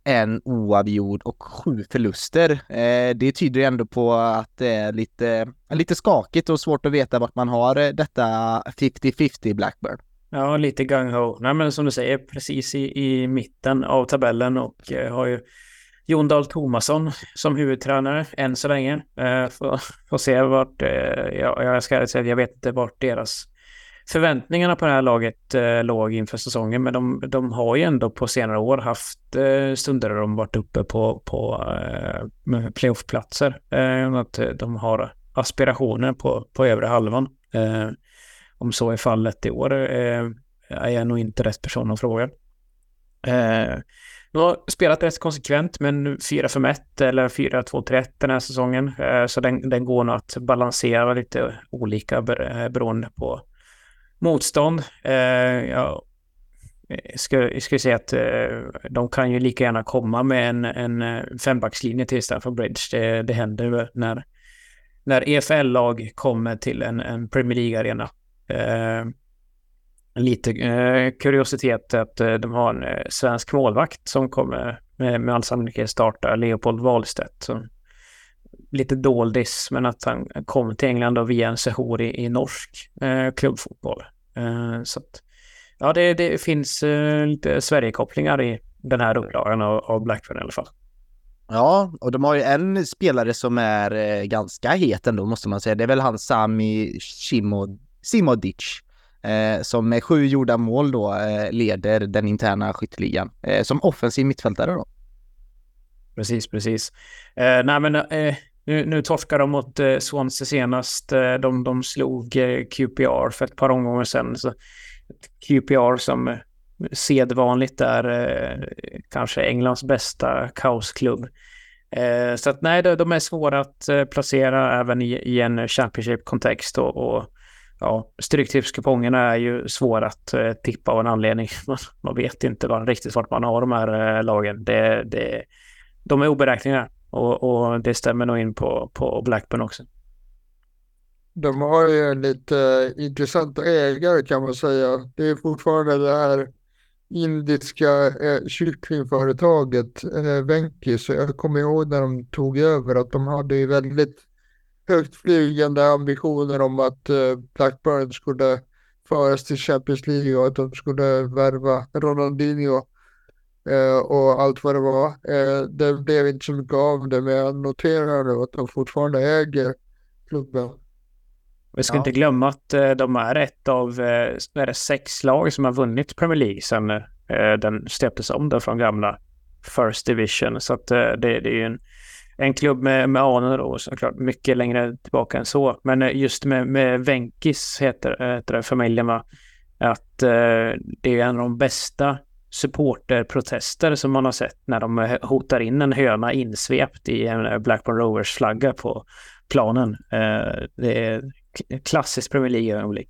en oavgjord och sju förluster. Eh, det tyder ju ändå på att det är lite, lite skakigt och svårt att veta vart man har eh, detta 50-50 Blackburn. Ja, lite gung-ho. Nej, men som du säger, precis i, i mitten av tabellen och eh, har ju Jon Dahl Tomasson som huvudtränare än så länge. Eh, får, får se vart, eh, jag, jag ska säga att jag vet inte vart deras förväntningarna på det här laget eh, låg inför säsongen, men de, de har ju ändå på senare år haft eh, stunder där de varit uppe på, på eh, playoffplatser. Eh, att eh, de har aspirationer på, på övre halvan. Eh, om så är fallet i år eh, är jag nog inte rätt person att fråga. Eh, de har spelat rätt konsekvent, men 4-5-1 eller 4-2-3-1 den här säsongen. Eh, så den, den går nog att balansera lite olika eh, beroende på motstånd. Eh, jag eh, ska, ska säga att eh, de kan ju lika gärna komma med en, en eh, fembackslinje till Stamford Bridge. Det, det händer när, när EFL-lag kommer till en, en Premier League-arena. Eh, lite eh, kuriositet att eh, de har en eh, svensk målvakt som kommer med, med all sannolikhet starta, Leopold Wahlstedt. Som, lite doldis, men att han kom till England och via en sejour i, i norsk eh, klubbfotboll. Eh, så att, ja, det, det finns eh, lite Sverigekopplingar i den här upplagan av, av Blackburn i alla fall. Ja, och de har ju en spelare som är eh, ganska het ändå måste man säga. Det är väl han Sami Simodic. Eh, som med sju gjorda mål då eh, leder den interna skytteligan. Eh, som offensiv mittfältare då. Precis, precis. Eh, nej men eh, nu, nu torskar de mot eh, Swansea senast. Eh, de, de slog eh, QPR för ett par omgångar sedan. Så QPR som eh, sedvanligt är eh, kanske Englands bästa kaosklubb. Eh, så att nej, de, de är svåra att eh, placera även i, i en Championship-kontext. Och, och ja, Stryktipskupongerna är ju svåra att eh, tippa av en anledning. Man, man vet inte var, riktigt vart man har de här eh, lagen. Det, det, de är oberäkneliga. Och, och, det stämmer nog in på, på Blackburn också. De har ju lite eh, intressanta ägare kan man säga. Det är fortfarande det här indiska eh, kycklingföretaget eh, Så Jag kommer ihåg när de tog över att de hade ju väldigt högt flygande ambitioner om att eh, Blackburn skulle föras till Champions League och att de skulle värva Ronaldinho Eh, och allt vad det var. Eh, det blev inte så mycket av det, men jag noterar nu att de fortfarande äger klubben. Vi ska ja. inte glömma att eh, de är ett av är det sex lag som har vunnit Premier League sedan den stöptes om där från gamla First Division. Så att det, det är ju en, en klubb med, med anor då såklart mycket längre tillbaka än så. Men just med, med Venkis heter, heter det familjen va? Att det är en av de bästa supporterprotester som man har sett när de eh, hotar in en höna insvept i en eh, Blackburn Rovers-flagga på planen. Eh, det är klassiskt Premier League-ögonblick.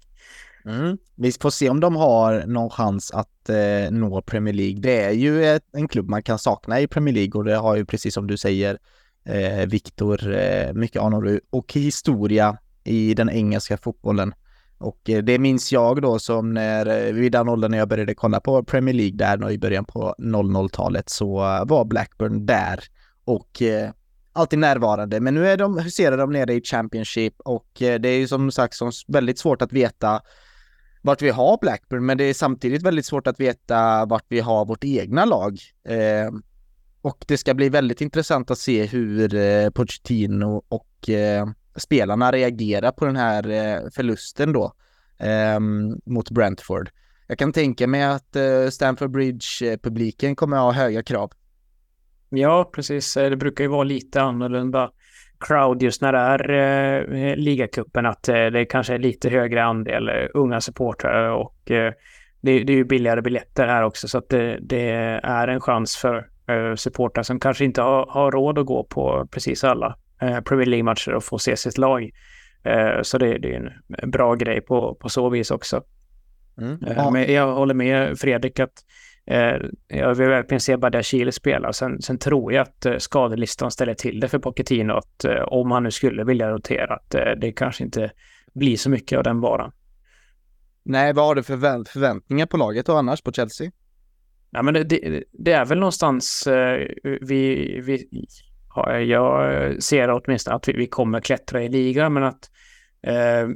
Mm. Vi får se om de har någon chans att eh, nå Premier League. Det är ju ett, en klubb man kan sakna i Premier League och det har ju precis som du säger eh, Viktor eh, mycket anor och historia i den engelska fotbollen. Och eh, det minns jag då som när, eh, vid den åldern när jag började kolla på Premier League där i början på 00-talet så var Blackburn där och eh, alltid närvarande. Men nu är de, huserar de nere i Championship och eh, det är ju som sagt som väldigt svårt att veta vart vi har Blackburn, men det är samtidigt väldigt svårt att veta vart vi har vårt egna lag. Eh, och det ska bli väldigt intressant att se hur eh, Pochettino och eh, spelarna reagerar på den här eh, förlusten då eh, mot Brentford. Jag kan tänka mig att eh, Stamford Bridge-publiken kommer att ha höga krav. Ja, precis. Eh, det brukar ju vara lite annorlunda crowd just när det är eh, eh, ligacupen, att eh, det kanske är lite högre andel eh, unga supportrar och eh, det, det, är ju billigare biljetter här också så att det, det, är en chans för, eh, supportrar som kanske inte har, har råd att gå på precis alla Premier League-matcher och få se sitt lag. Eh, så det, det, är en bra grej på, på så vis också. Mm. Eh, ja. Men jag håller med Fredrik att eh, jag vill verkligen se Badiashile spela. Sen, sen tror jag att eh, skadelistan ställer till det för Pochettino. Att eh, om han nu skulle vilja rotera, att eh, det kanske inte blir så mycket av den varan. Nej, vad har du för förväntningar på laget och annars på Chelsea? Ja, men det, det, det är väl någonstans eh, vi, vi jag ser åtminstone att vi, vi kommer klättra i ligan, men att eh,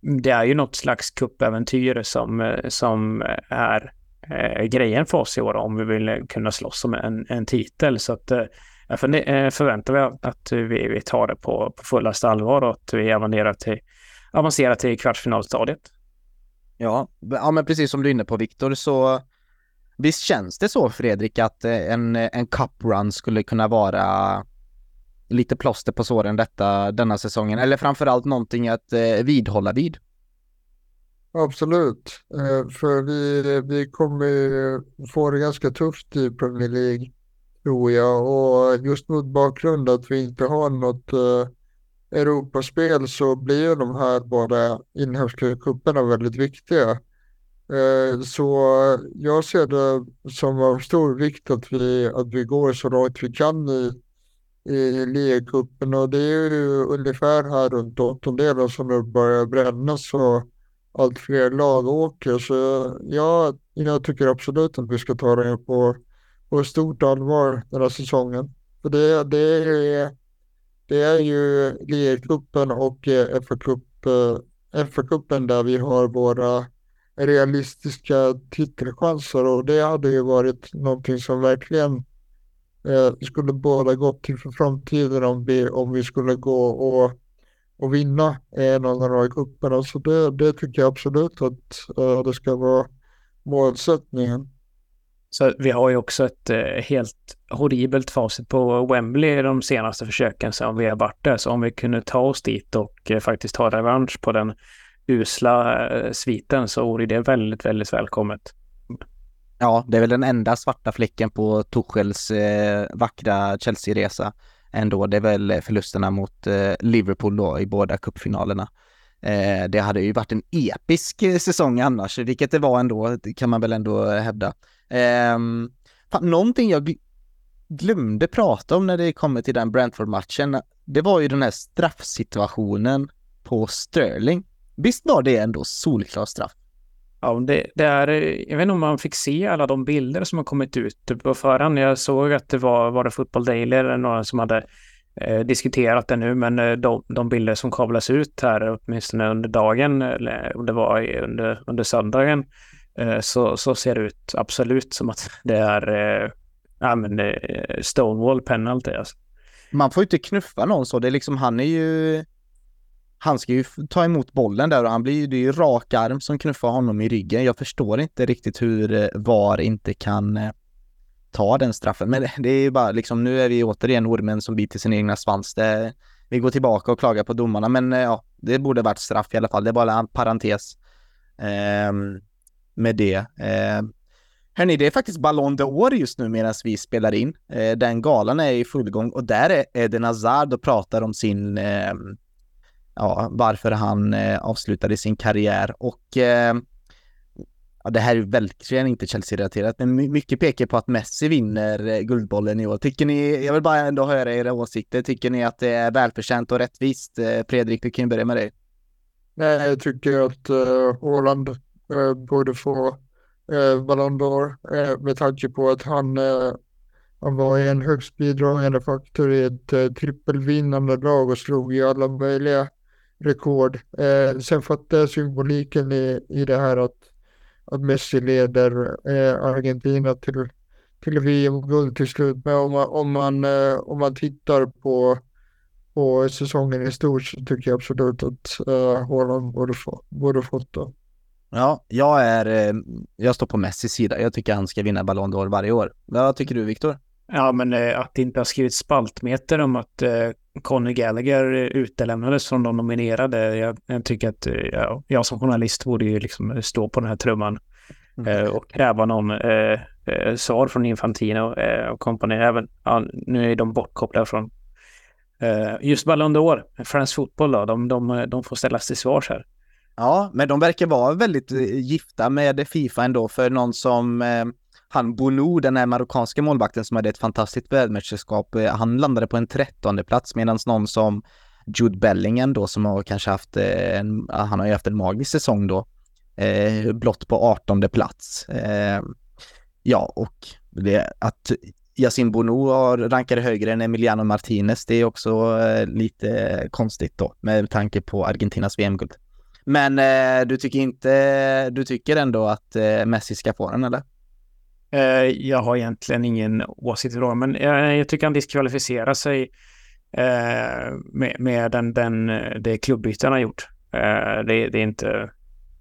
det är ju något slags kuppäventyr som, som är eh, grejen för oss i år om vi vill kunna slåss om en, en titel. Så att eh, jag eh, förväntar mig att vi, vi tar det på, på fullaste allvar och att vi avancerar till, avancerar till kvartsfinalstadiet. Ja, ja, men precis som du är inne på Viktor så visst känns det så Fredrik att eh, en, en cup run skulle kunna vara lite plåster på såren detta, denna säsongen, eller framförallt någonting att eh, vidhålla vid. Absolut, eh, för vi, vi kommer få det ganska tufft i Premier League, tror jag, och just mot bakgrund att vi inte har något eh, Europaspel så blir de här båda inhemska cuperna väldigt viktiga. Eh, så jag ser det som av stor vikt att vi, att vi går så långt vi kan i i ligacupen och det är ju ungefär här runt åttondelen som det börjar brännas och allt fler lag åker. Så ja, jag tycker absolut att vi ska ta det på, på stort allvar den här säsongen. För det, det, är, det är ju ligacupen och eh, FA-cupen eh, där vi har våra realistiska titelchanser och det hade ju varit någonting som verkligen eh, skulle båda gått till för framtiden om vi, om vi skulle gå och, och vinna en av de här cuperna. Så det, det tycker jag absolut att eh, det ska vara målsättningen. Så vi har ju också ett eh, helt horribelt facit på Wembley de senaste försöken som vi har varit där. Så om vi kunde ta oss dit och eh, faktiskt ta revansch på den usla eh, sviten så vore det väldigt, väldigt välkommet. Ja, det är väl den enda svarta fläcken på Tuchels eh, vackra Chelsea-resa ändå. Det är väl förlusterna mot eh, Liverpool då i båda cupfinalerna. Eh, det hade ju varit en episk säsong annars, vilket det var ändå, kan man väl ändå hävda. Eh, fan, någonting jag glömde prata om när det kommer till den Brentford-matchen, det var ju den här straffsituationen på Sterling. Visst var det ändå solklar straff? Ja, det, det, är, jag vet inte om man fick se alla de bilder som har kommit ut typ på förhand. Jag såg att det var, var det Football Daily eller några som hade eh, diskuterat det nu, men eh, de, de, bilder som kablas ut här, åtminstone under dagen, eller om det var under, under söndagen, eh, så, så ser det ut absolut som att det är eh, ja, men, eh, Stonewall penalty. Alltså. Man får ju inte knuffa någon så, det är liksom, han är ju han ska ju ta emot bollen där och han blir, ju, det är ju rak arm som knuffar honom i ryggen. Jag förstår inte riktigt hur eh, VAR inte kan eh, ta den straffen. Men det är ju bara liksom, nu är vi återigen ormen som biter sin egna svans. Det, vi går tillbaka och klagar på domarna, men eh, ja, det borde varit straff i alla fall. Det är bara en parentes eh, med det. Eh, Hörni, det är faktiskt Ballon d'Or just nu medan vi spelar in. Eh, den galan är i full gång och där är Eden Hazard och pratar om sin eh, ja, varför han eh, avslutade sin karriär och eh, ja, det här är verkligen inte Chelsea-relaterat, men mycket pekar på att Messi vinner eh, Guldbollen i år. Tycker ni, jag vill bara ändå höra era åsikter, tycker ni att det är välförtjänt och rättvist? Eh, Fredrik, du kan ju börja med dig. Nej, jag tycker att eh, uh, Åland uh, eh, borde få uh, Ballon d'Or uh, med tanke på att han, uh, han var en högst bidragande faktor i ett uh, trippelvinnande lag och slog i alla möjliga rekord. Eh, sen fattar jag symboliken i, i det här att, att Messi leder eh, Argentina till, till VM-guld till slut. Men om man, om man, eh, om man tittar på, på säsongen i stort så tycker jag absolut att eh, Haaland borde, få, borde fått det. Ja, jag är, eh, jag står på Messis sida. Jag tycker han ska vinna Ballon d'Or varje år. Vad tycker du, Viktor? Ja, men eh, att det inte har skrivits spaltmeter om att eh, Conny Gallagher utelämnades från de nominerade. Jag, jag tycker att ja, jag som journalist borde ju liksom stå på den här trumman mm. och kräva någon eh, eh, svar från Infantino eh, och kompani. Även, ja, nu är de bortkopplade från eh, just Ballon d'Or, France Football då, de, de, de får ställas till svars här. Ja, men de verkar vara väldigt eh, gifta med Fifa ändå, för någon som eh, han Bono, den här marockanska målvakten som hade ett fantastiskt världsmästerskap, eh, han landade på en trettonde plats medan någon som Jude Bellingen då som har kanske haft eh, en, ah, han har ju haft en magisk säsong då, eh, blott på artonde plats. Eh, ja, och det, att Yasin Bono har högre än Emiliano Martinez, det är också eh, lite konstigt då med tanke på Argentinas VM-guld. Men eh, du tycker inte, du tycker ändå att eh, Messi ska få den eller? Eh, jag har egentligen ingen åsikt i men jag, jag tycker han diskvalificerar sig eh, med, med den, den, eh, det klubbyte han har gjort. Eh, det, det, är inte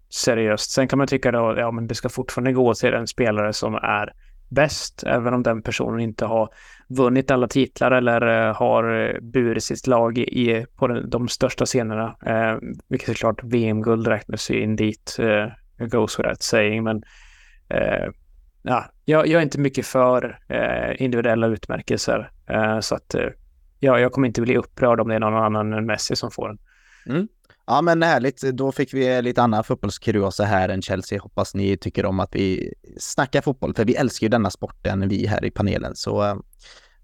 seriöst. Sen kan man tycka att ja, det ska fortfarande gå till en spelare som är bäst, även om den personen inte har vunnit alla titlar eller har burit sitt lag i, på den, de största scenerna. Eh, vilket såklart VM-guld räknas in dit, eh, goes without saying, men eh, ja, jag, jag, är inte mycket för eh, individuella utmärkelser, eh, så att eh, ja, jag kommer inte bli upprörd om det är någon annan än Messi som får den. Mm. Ja men härligt, då fick vi lite annan fotbollskuriosa här än Chelsea. Hoppas ni tycker om att vi snackar fotboll, för vi älskar ju denna sporten, vi här i panelen. Så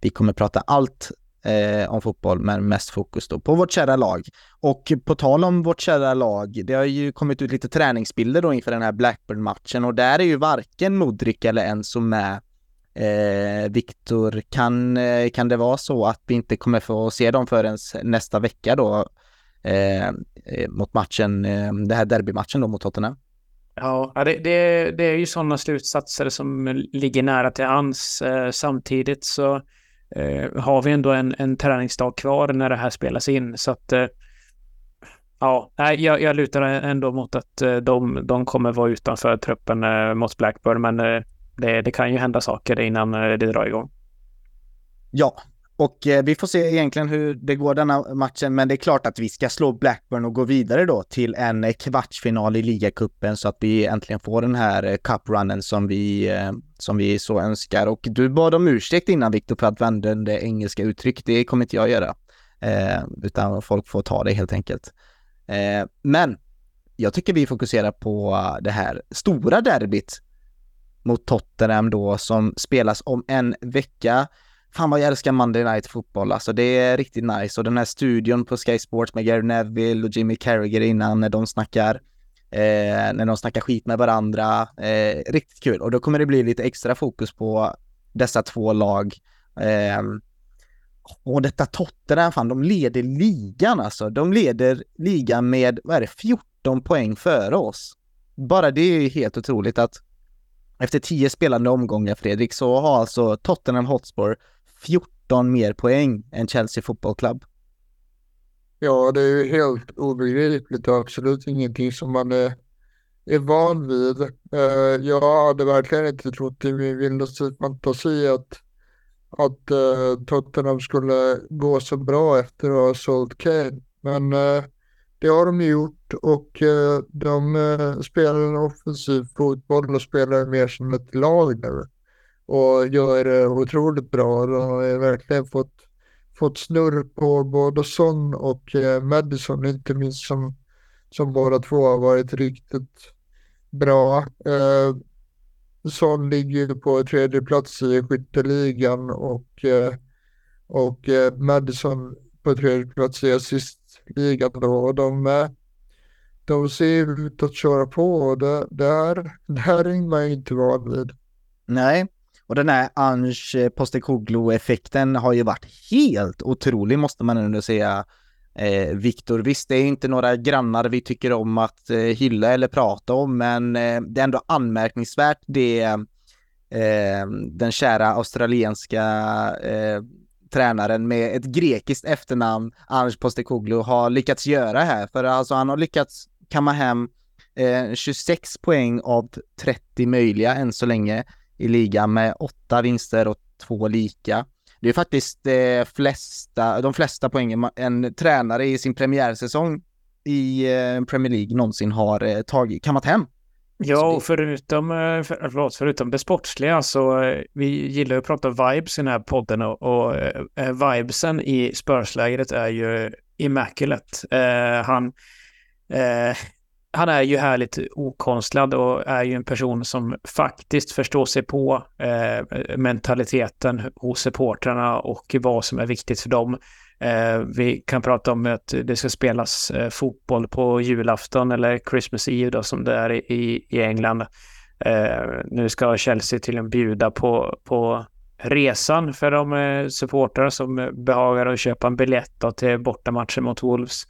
vi kommer prata allt eh, om fotboll, men mest fokus då på vårt kära lag. Och på tal om vårt kära lag, det har ju kommit ut lite träningsbilder då inför den här Blackburn-matchen och där är ju varken Modric eller Enzo med. Eh, Viktor, kan, eh, kan det vara så att vi inte kommer få se dem förrän nästa vecka då? Eh, eh mot matchen, eh, det här derbymatchen då mot Tottenham. Ja, det, det, det är ju sådana slutsatser som ligger nära till hans. Eh, samtidigt så Eh, har vi ändå en, en träningsdag kvar när det här spelas in. Så att eh, ja, jag, jag lutar ändå mot att eh, de, de kommer vara utanför truppen mot Blackburn. Men det, det kan ju hända saker innan det drar igång. Ja, och eh, vi får se egentligen hur det går denna matchen, men det är klart att vi ska slå Blackburn och gå vidare då till en eh, kvartsfinal i ligacupen så att vi äntligen får den här eh, cuprunnen som vi, eh, som vi så önskar. Och du bad om ursäkt innan Viktor för att vända det engelska uttryck. Det kommer inte jag göra, eh, utan folk får ta det helt enkelt. Eh, men jag tycker vi fokuserar på det här stora derbyt mot Tottenham då som spelas om en vecka. Fan vad jag älskar Monday Night Football, alltså det är riktigt nice. Och den här studion på Sky Sports med Gary Neville och Jimmy Carragher innan när de snackar, eh, när de snackar skit med varandra. Eh, riktigt kul. Och då kommer det bli lite extra fokus på dessa två lag. Eh, och detta Tottenham, fan de leder ligan alltså. De leder ligan med, vad är det, 14 poäng före oss. Bara det är ju helt otroligt att efter tio spelande omgångar, Fredrik, så har alltså Tottenham Hotspur 14 mer poäng än Chelsea Football Club. Ja, det är ju helt obegripligt och absolut ingenting som man är, är van vid. Uh, jag hade verkligen inte trott i min vildaste fantasi att, att uh, Tottenham skulle gå så bra efter att ha sålt Kane. Men uh, det har de gjort och de spelar en offensiv fotboll och spelar mer som ett lag nu och gör det otroligt bra. De har verkligen fått, fått snurr på både Son och eh, Madison, inte minst som, som båda två har varit riktigt bra. Eh, Son ligger på tredje plats i skytteligan och, eh, och eh, Madison på tredje plats i assistligan då. De, de ser ut att köra på och det, det, här, det här är man ju inte van vid. Nej, och den här Ange Postecoglou-effekten har ju varit helt otrolig måste man ändå säga. Eh, Viktor, visst det är inte några grannar vi tycker om att eh, hylla eller prata om, men eh, det är ändå anmärkningsvärt det eh, den kära australienska eh, tränaren med ett grekiskt efternamn, Ange Postecoglou, har lyckats göra här. För alltså han har lyckats kamma hem eh, 26 poäng av 30 möjliga än så länge i ligan med åtta vinster och två lika. Det är faktiskt de flesta, de flesta poängen en tränare i sin premiärsäsong i eh, Premier League någonsin har eh, tagit, kammat hem. Ja, och förutom, eh, för, förlåt, förutom det sportsliga så eh, vi gillar att prata vibes i den här podden och, och vibesen i Spurs-lägret är ju immaculate. Han, han är ju härligt okonstlad och är ju en person som faktiskt förstår sig på eh, mentaliteten hos supportrarna och vad som är viktigt för dem. Eh, vi kan prata om att det ska spelas eh, fotboll på julafton eller Christmas Eve då, som det är i, i England. Eh, nu ska Chelsea till en bjuda på, på resan för de eh, supportrar som behagar att köpa en biljett då, till bortamatchen mot Wolves.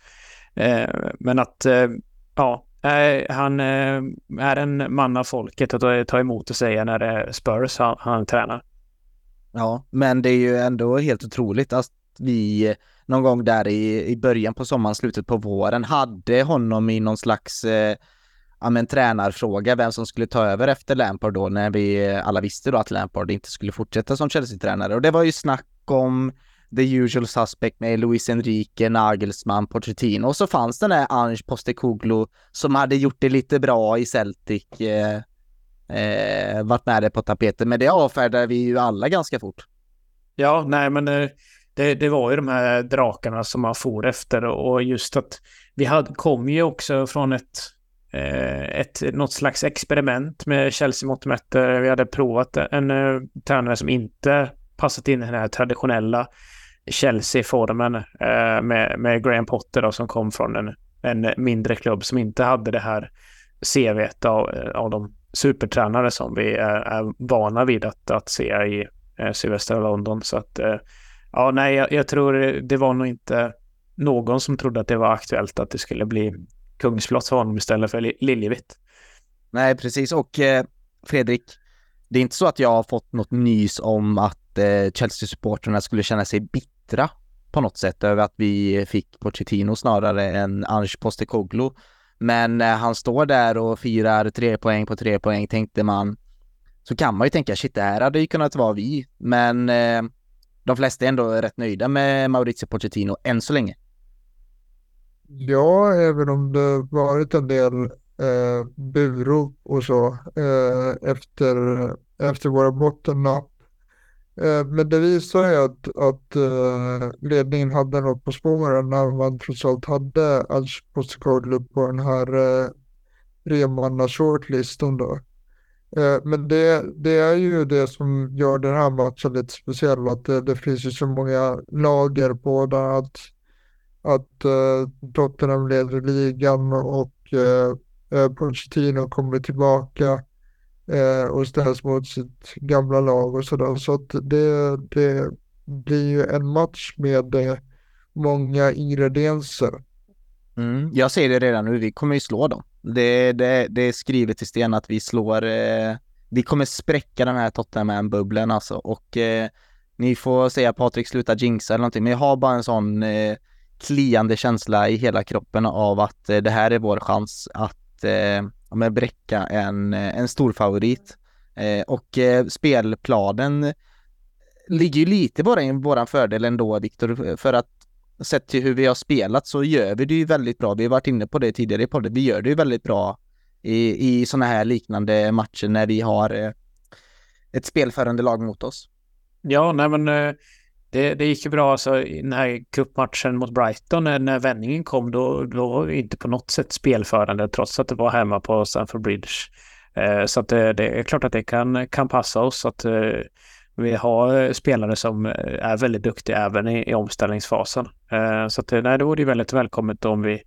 Eh, men att, eh, Nej, han eh, är en man av folket att ta emot och säga när det är Spurs han, han tränar. Ja, men det är ju ändå helt otroligt att vi eh, någon gång där i, i början på sommaren, slutet på våren, hade honom i någon slags eh, ja, men, tränarfråga, vem som skulle ta över efter Lampard då, när vi eh, alla visste då att Lampard inte skulle fortsätta som Chelsea-tränare. Och det var ju snack om the usual suspect med Luis Enrique, Nagelsmann, Pochettino. Och så fanns den där Ange Postecoglou som hade gjort det lite bra i Celtic, eh, eh, varit med det på tapeten, men det avfärdade vi ju alla ganska fort. Ja, nej men eh, det, det var ju de här drakarna som man for efter och just att vi hade, kom ju också från ett, eh, ett något slags experiment med Chelsea mot Vi hade provat en en tränare som inte passat in i den här traditionella Chelsea-formen eh, med, med Graham Potter då, som kom från en, en mindre klubb som inte hade det här CV av, eh, av de supertränare som vi är, är vana vid att, att se i eh, sydvästra London. Så att eh, Ja, nej, jag, jag, tror det var nog inte någon som trodde att det var aktuellt att det skulle bli kungsblått för honom istället för Liljevitt. Nej, precis. Och eh, Fredrik, det är inte så att jag har fått något nys om att eh, Chelsea-supporterna skulle känna sig bittra på något sätt över att vi fick Pochettino snarare än Ange Postecoglou. Men när han står där och firar tre poäng på tre poäng tänkte man, så kan man ju tänka shit, det här hade ju kunnat vara vi. Men eh, de flesta är ändå rätt nöjda med Maurizio Pochettino än så länge. Ja, även om det varit en del eh, burop och så eh, efter, efter våra bottennapp. Eh, men det visar ju att, att eh, ledningen hade något på spåren när man trots allt hade Alch Postecoglou på den här eh, shortlistan då. Eh, men det, det är ju det som gör den här matchen lite speciell, att det, det finns ju så många lager på den. att, att Tottenham leder ligan och uh, Pochettino kommer tillbaka eh, och ställs mot sitt gamla lag och sådär. Så att det, det blir ju en match med eh, många ingredienser. Mm, jag ser det redan nu, vi kommer ju slå dem. Det, det, det är skrivet i sten att vi slår, eh, vi kommer spräcka den här Tottenham-bubblan alltså och eh, ni får säga Patrik sluta jinxa eller någonting, men jag har bara en sån eh, kliande känsla i hela kroppen av att eh, det här är vår chans att eh, men bräcka en, eh, en stor favorit. Eh, och eh, spelplanen ligger ju lite bara i våran fördel ändå, Viktor, för att sett till hur vi har spelat så gör vi det ju väldigt bra. Vi har varit inne på det tidigare i podden. Vi gör det ju väldigt bra i, i sådana här liknande matcher när vi har eh, ett spelförande lag mot oss. Ja, nej men eh, det, det gick ju bra alltså i den här cupmatchen mot Brighton när, när vändningen kom då, då var vi inte på något sätt spelförande trots att det var hemma på Stamford Bridge. Eh, så att det, det, är klart att det kan, kan passa oss att eh, vi har eh, spelare som eh, är väldigt duktiga även i, i omställningsfasen. Eh, så att, nej, det vore ju väldigt välkommet om vi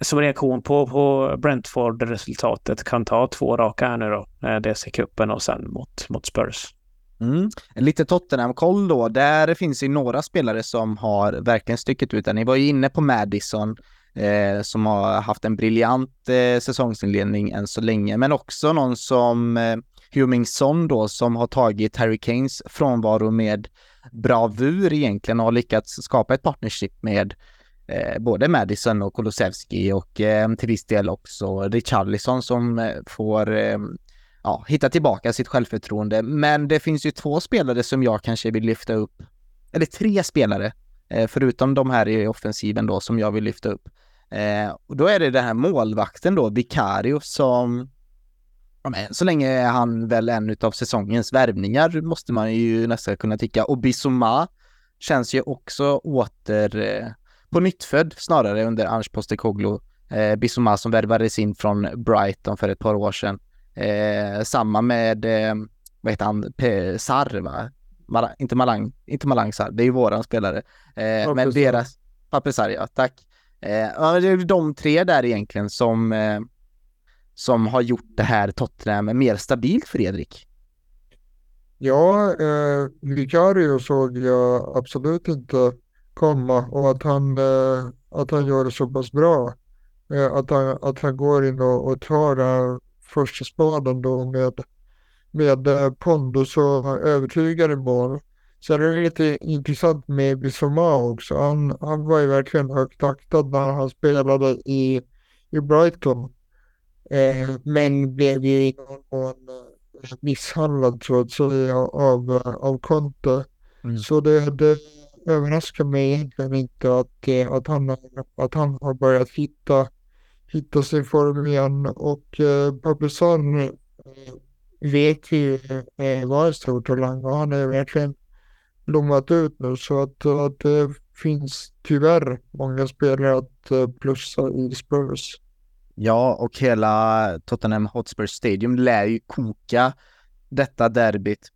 som reaktion på, på Brentford-resultatet kan ta två raka här nu då. Dels i cupen och sen mot, mot Spurs. Mm. Lite Tottenham-koll då. Där finns ju några spelare som har verkligen stycket ut. Ni var ju inne på Madison eh, som har haft en briljant eh, säsongsinledning än så länge, men också någon som eh, Humingson då som har tagit Harry Kanes frånvaro med bravur egentligen och har lyckats skapa ett partnership med eh, både Madison och Kulusevski och eh, till viss del också Richarlison som eh, får eh, ja, hitta tillbaka sitt självförtroende. Men det finns ju två spelare som jag kanske vill lyfta upp, eller tre spelare, eh, förutom de här i offensiven då som jag vill lyfta upp. Eh, och då är det den här målvakten då, Vicario, som men så länge är han väl en av säsongens värvningar måste man ju nästan kunna tycka. Och Bissoma känns ju också åter eh, på nyttfödd snarare under Ange Postecoglou. Eh, Bissoma som värvades in från Brighton för ett par år sedan. Eh, samma med, eh, vad heter han, P Sar va? Mal inte Malang, inte Malang Sar, det är ju våran spelare. Eh, men deras, Papesar ja, tack. Eh, det är de tre där egentligen som eh, som har gjort det här Tottenham mer stabilt, Fredrik? Ja, eh, Vicario såg jag absolut inte komma och att han, eh, att han gör det så pass bra. Eh, att, han, att han går in och, och tar första spaden då med, med eh, pondus och övertygande mål. Sen är det lite intressant med Bissoma också. Han, han var ju verkligen högt aktad när han spelade i, i Brighton. Eh, men blev ju i någon mån eh, misshandlad så att säga av, av Conte. Mm. Så det, det överraskar mig egentligen inte att, eh, att, han, att han har börjat hitta, hitta sin form igen. Och eh, eh, vet ju eh, en stor talang och han är verkligen blommat ut nu så att, att det finns tyvärr många spelare att eh, plussa i Spurs. Ja, och hela Tottenham Hotspur Stadium lär ju koka detta derbyt.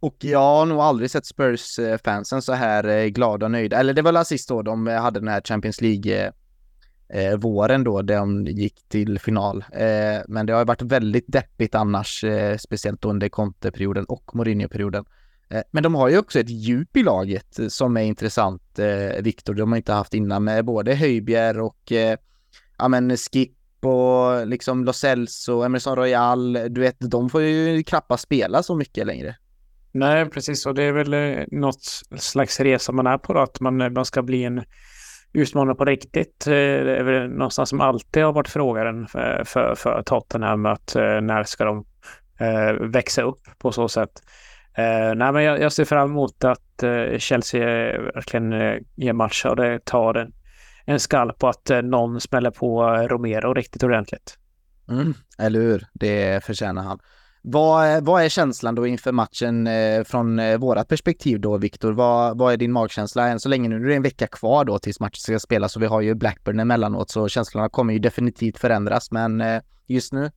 Och jag har nog aldrig sett Spurs-fansen eh, så här eh, glada och nöjda. Eller det var väl sist då de hade den här Champions League eh, våren då, där de gick till final. Eh, men det har varit väldigt deppigt annars, eh, speciellt under Conte-perioden och Mourinho-perioden. Eh, men de har ju också ett djup i laget eh, som är intressant, eh, Viktor. De har inte haft innan med både Höjbjer och eh, ja men Skip och liksom Los Elso, Emerson Royal, du vet, de får ju knappast spela så mycket längre. Nej, precis. Och det är väl eh, något slags resa man är på då, att man, man ska bli en utmanare på riktigt. Eh, det är väl någonstans som alltid har varit frågan för, för, för Tottenham, att eh, när ska de eh, växa upp på så sätt. Eh, nej, men jag, jag, ser fram emot att eh, Chelsea verkligen eh, ger match och det tar en en skall på att eh, någon smäller på Romero riktigt ordentligt. Mm, eller hur? Det förtjänar han. Vad, vad är känslan då inför matchen eh, från eh, vårat perspektiv då, Viktor? Vad, vad är din magkänsla än så länge nu? Är det en vecka kvar då tills matchen ska spelas och vi har ju Blackburn emellanåt så känslorna kommer ju definitivt förändras. Men eh, just nu?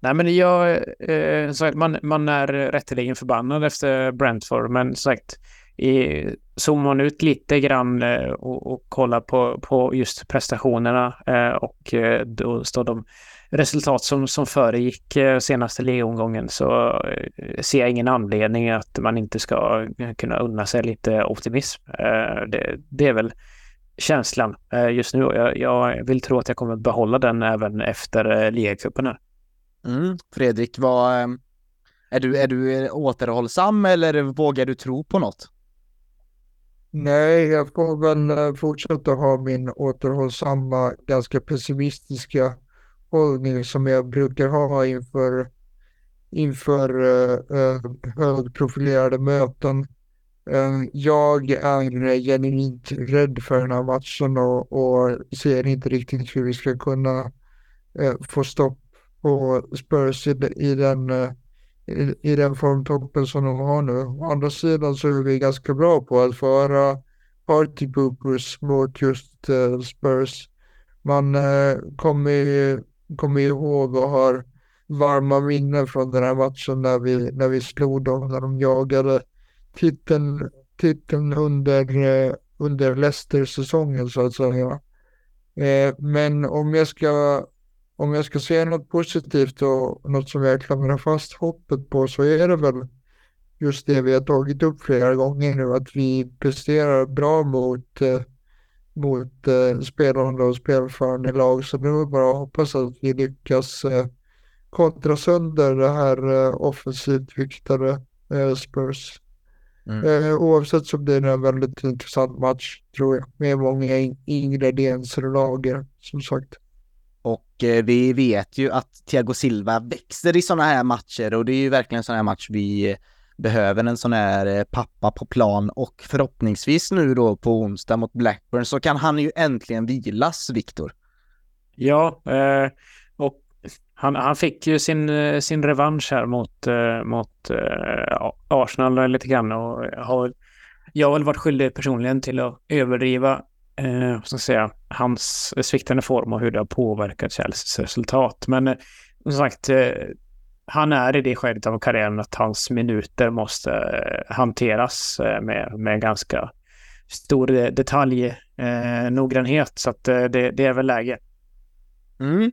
Nej, men jag, eh, sagt, man, man är rätteligen förbannad efter Brentford, men sagt, i, zoomar man ut lite grann eh, och, och kollar på, på just prestationerna eh, och eh, då står de resultat som, som föregick senaste ligomgången så ser jag ingen anledning att man inte ska kunna unna sig lite optimism. Det, det är väl känslan just nu och jag, jag, vill tro att jag kommer behålla den även efter ligacupen här. Mm. Fredrik, vad, är, du, är du återhållsam eller vågar du tro på något? Nej, jag får väl eh, fortsätta ha min återhållsamma, ganska pessimistiska hållning som jag brukar ha inför, inför uh, högprofilerade möten. Uh, jag är genuint rädd för den här matchen och, och ser inte riktigt hur vi ska kunna uh, få stopp på Spurs i, i den i, i den formtoppen som de har nu. Å andra sidan så är vi ganska bra på att föra party poopers mot just uh, Spurs. Man uh, kommer, kommer ihåg och har varma minnen från den här matchen när vi, när vi slog dem, när de jagade titeln, titeln under, eh, under Leicester-säsongen så att säga. Eh, men om jag ska om jag ska säga något positivt och något som jag klamrar fast hoppet på så är det väl just det vi har tagit upp flera gånger nu, att vi presterar bra mot, eh, mot eh, spelande och spelförande lag. Så nu är det bara att hoppas att vi lyckas eh, kontra sönder det här eh, offensivt viktade eh, Spurs. Mm. Eh, oavsett så blir det en väldigt intressant match tror jag, med många ingredienser och lager som sagt. Och eh, vi vet ju att Thiago Silva växer i sådana här matcher och det är ju verkligen en sån här match vi behöver en sån här eh, pappa på plan och förhoppningsvis nu då på onsdag mot Blackburn så kan han ju äntligen vilas, Viktor. Ja, eh, och Han, han fick ju sin, eh, sin revansch här mot, eh, mot eh, Arsenal lite grann och har, jag har väl varit skyldig personligen till att överdriva eh, ska säga, hans sviktande form och hur det har påverkat Chelseas resultat. Men eh, som sagt, eh, han är i det skedet av karriären att hans minuter måste eh, hanteras eh, med, med ganska stor detaljnoggrannhet. Eh, eh så att det, det är väl läge. Mm.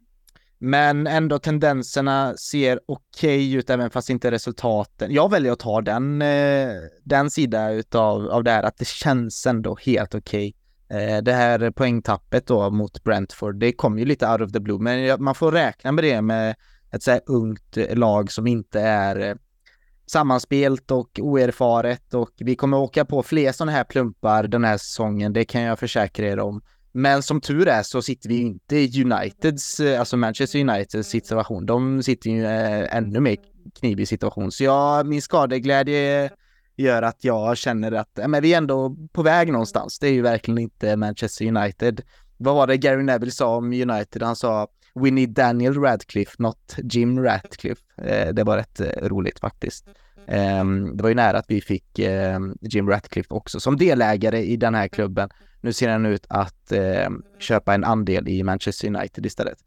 Men ändå tendenserna ser okej okay ut även fast inte resultaten. Jag väljer att ta den, den sida utav av det här att det känns ändå helt okej. Okay. Det här poängtappet då mot Brentford, det kom ju lite out of the blue, men man får räkna med det med ett så här ungt eh, lag som inte är eh, sammanspelt och oerfaret och vi kommer åka på fler sådana här plumpar den här säsongen, det kan jag försäkra er om. Men som tur är så sitter vi inte i Uniteds, eh, alltså Manchester Uniteds situation. De sitter ju ännu mer knivig situation. Så jag, min skadeglädje gör att jag känner att men vi är ändå på väg någonstans. Det är ju verkligen inte Manchester United. Vad var det Gary Neville sa om United? Han sa We need Daniel Radcliffe, not Jim Radcliffe. Eh, det var rätt eh, roligt faktiskt. Eh, det var ju nära att vi fick ehm, Jim Radcliffe också som delägare i den här klubben. Nu ser han ut att ehm, köpa en andel i Manchester United istället.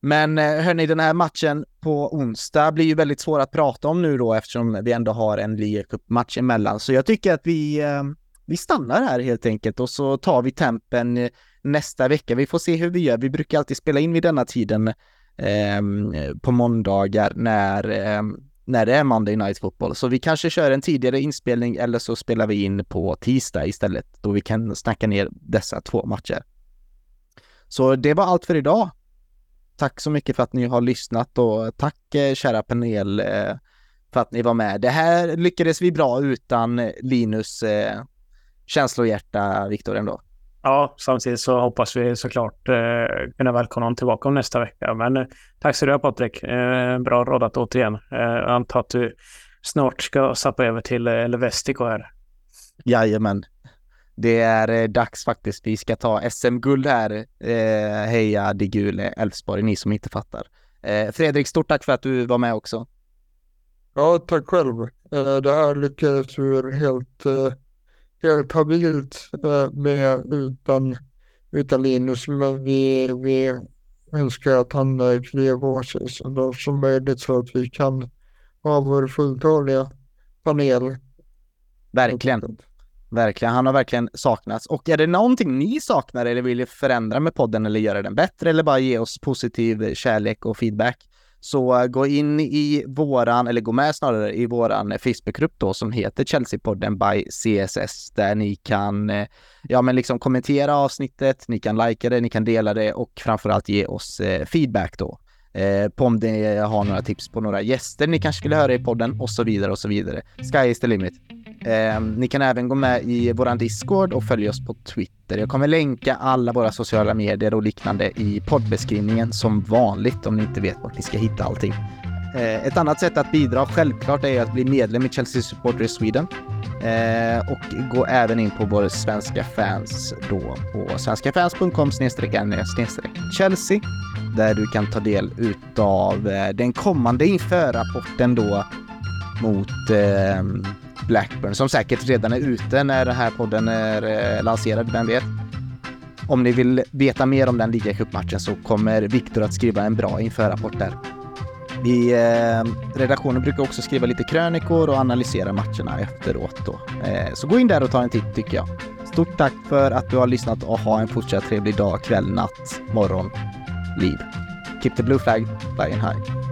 Men eh, hörni, den här matchen på onsdag blir ju väldigt svår att prata om nu då eftersom vi ändå har en ligacup-match emellan. Så jag tycker att vi, ehm, vi stannar här helt enkelt och så tar vi tempen eh, nästa vecka. Vi får se hur vi gör. Vi brukar alltid spela in vid denna tiden eh, på måndagar när, eh, när det är Monday Night Football. Så vi kanske kör en tidigare inspelning eller så spelar vi in på tisdag istället då vi kan snacka ner dessa två matcher. Så det var allt för idag. Tack så mycket för att ni har lyssnat och tack eh, kära panel eh, för att ni var med. Det här lyckades vi bra utan Linus eh, känslohjärta, Viktor, ändå. Ja, samtidigt så hoppas vi såklart eh, kunna välkomna honom tillbaka om nästa vecka. Men eh, tack så du ha Patrik. Eh, bra rådat återigen. Eh, jag antar att du snart ska sappa över till eh, Levestico här. Jajamän. Det är eh, dags faktiskt. Vi ska ta SM-guld här. Eh, heja de gule Elfsborg, ni som inte fattar. Eh, Fredrik, stort tack för att du var med också. Ja, tack själv. Eh, det här lyckades ju helt eh, helt habilt eh, med utan, utan Linus, men vi, vi önskar att han är fler så som möjligt så att vi kan ha vår fulltaliga panel. Verkligen. Verkligen, han har verkligen saknats. Och är det någonting ni saknar eller vill förändra med podden eller göra den bättre eller bara ge oss positiv kärlek och feedback så eh, gå in i våran, eller gå med snarare i våran eh, Facebookgrupp då som heter Chelsea-podden by CSS där ni kan, eh, ja men liksom kommentera avsnittet, ni kan likea det, ni kan dela det och framförallt ge oss feedback då. Eh, på om ni har några tips på några gäster ni kanske skulle höra i podden och så vidare och så vidare. Sky is the limit. Eh, ni kan även gå med i våran Discord och följa oss på Twitter. Jag kommer länka alla våra sociala medier och liknande i poddbeskrivningen som vanligt om ni inte vet vart ni ska hitta allting. Eh, ett annat sätt att bidra självklart är att bli medlem i Chelsea Supporters Sweden eh, och gå även in på vår svenska fans då på svenskafans.com e Chelsea där du kan ta del utav eh, den kommande införrapporten då mot eh, Blackburn som säkert redan är ute när den här podden är eh, lanserad, vem vet? Om ni vill veta mer om den ligacupmatchen så kommer Viktor att skriva en bra införrapport där. Vi, eh, redaktionen brukar också skriva lite krönikor och analysera matcherna efteråt då. Eh, så gå in där och ta en titt tycker jag. Stort tack för att du har lyssnat och ha en fortsatt trevlig dag, kväll, natt, morgon, liv. Keep the blue flag flying high.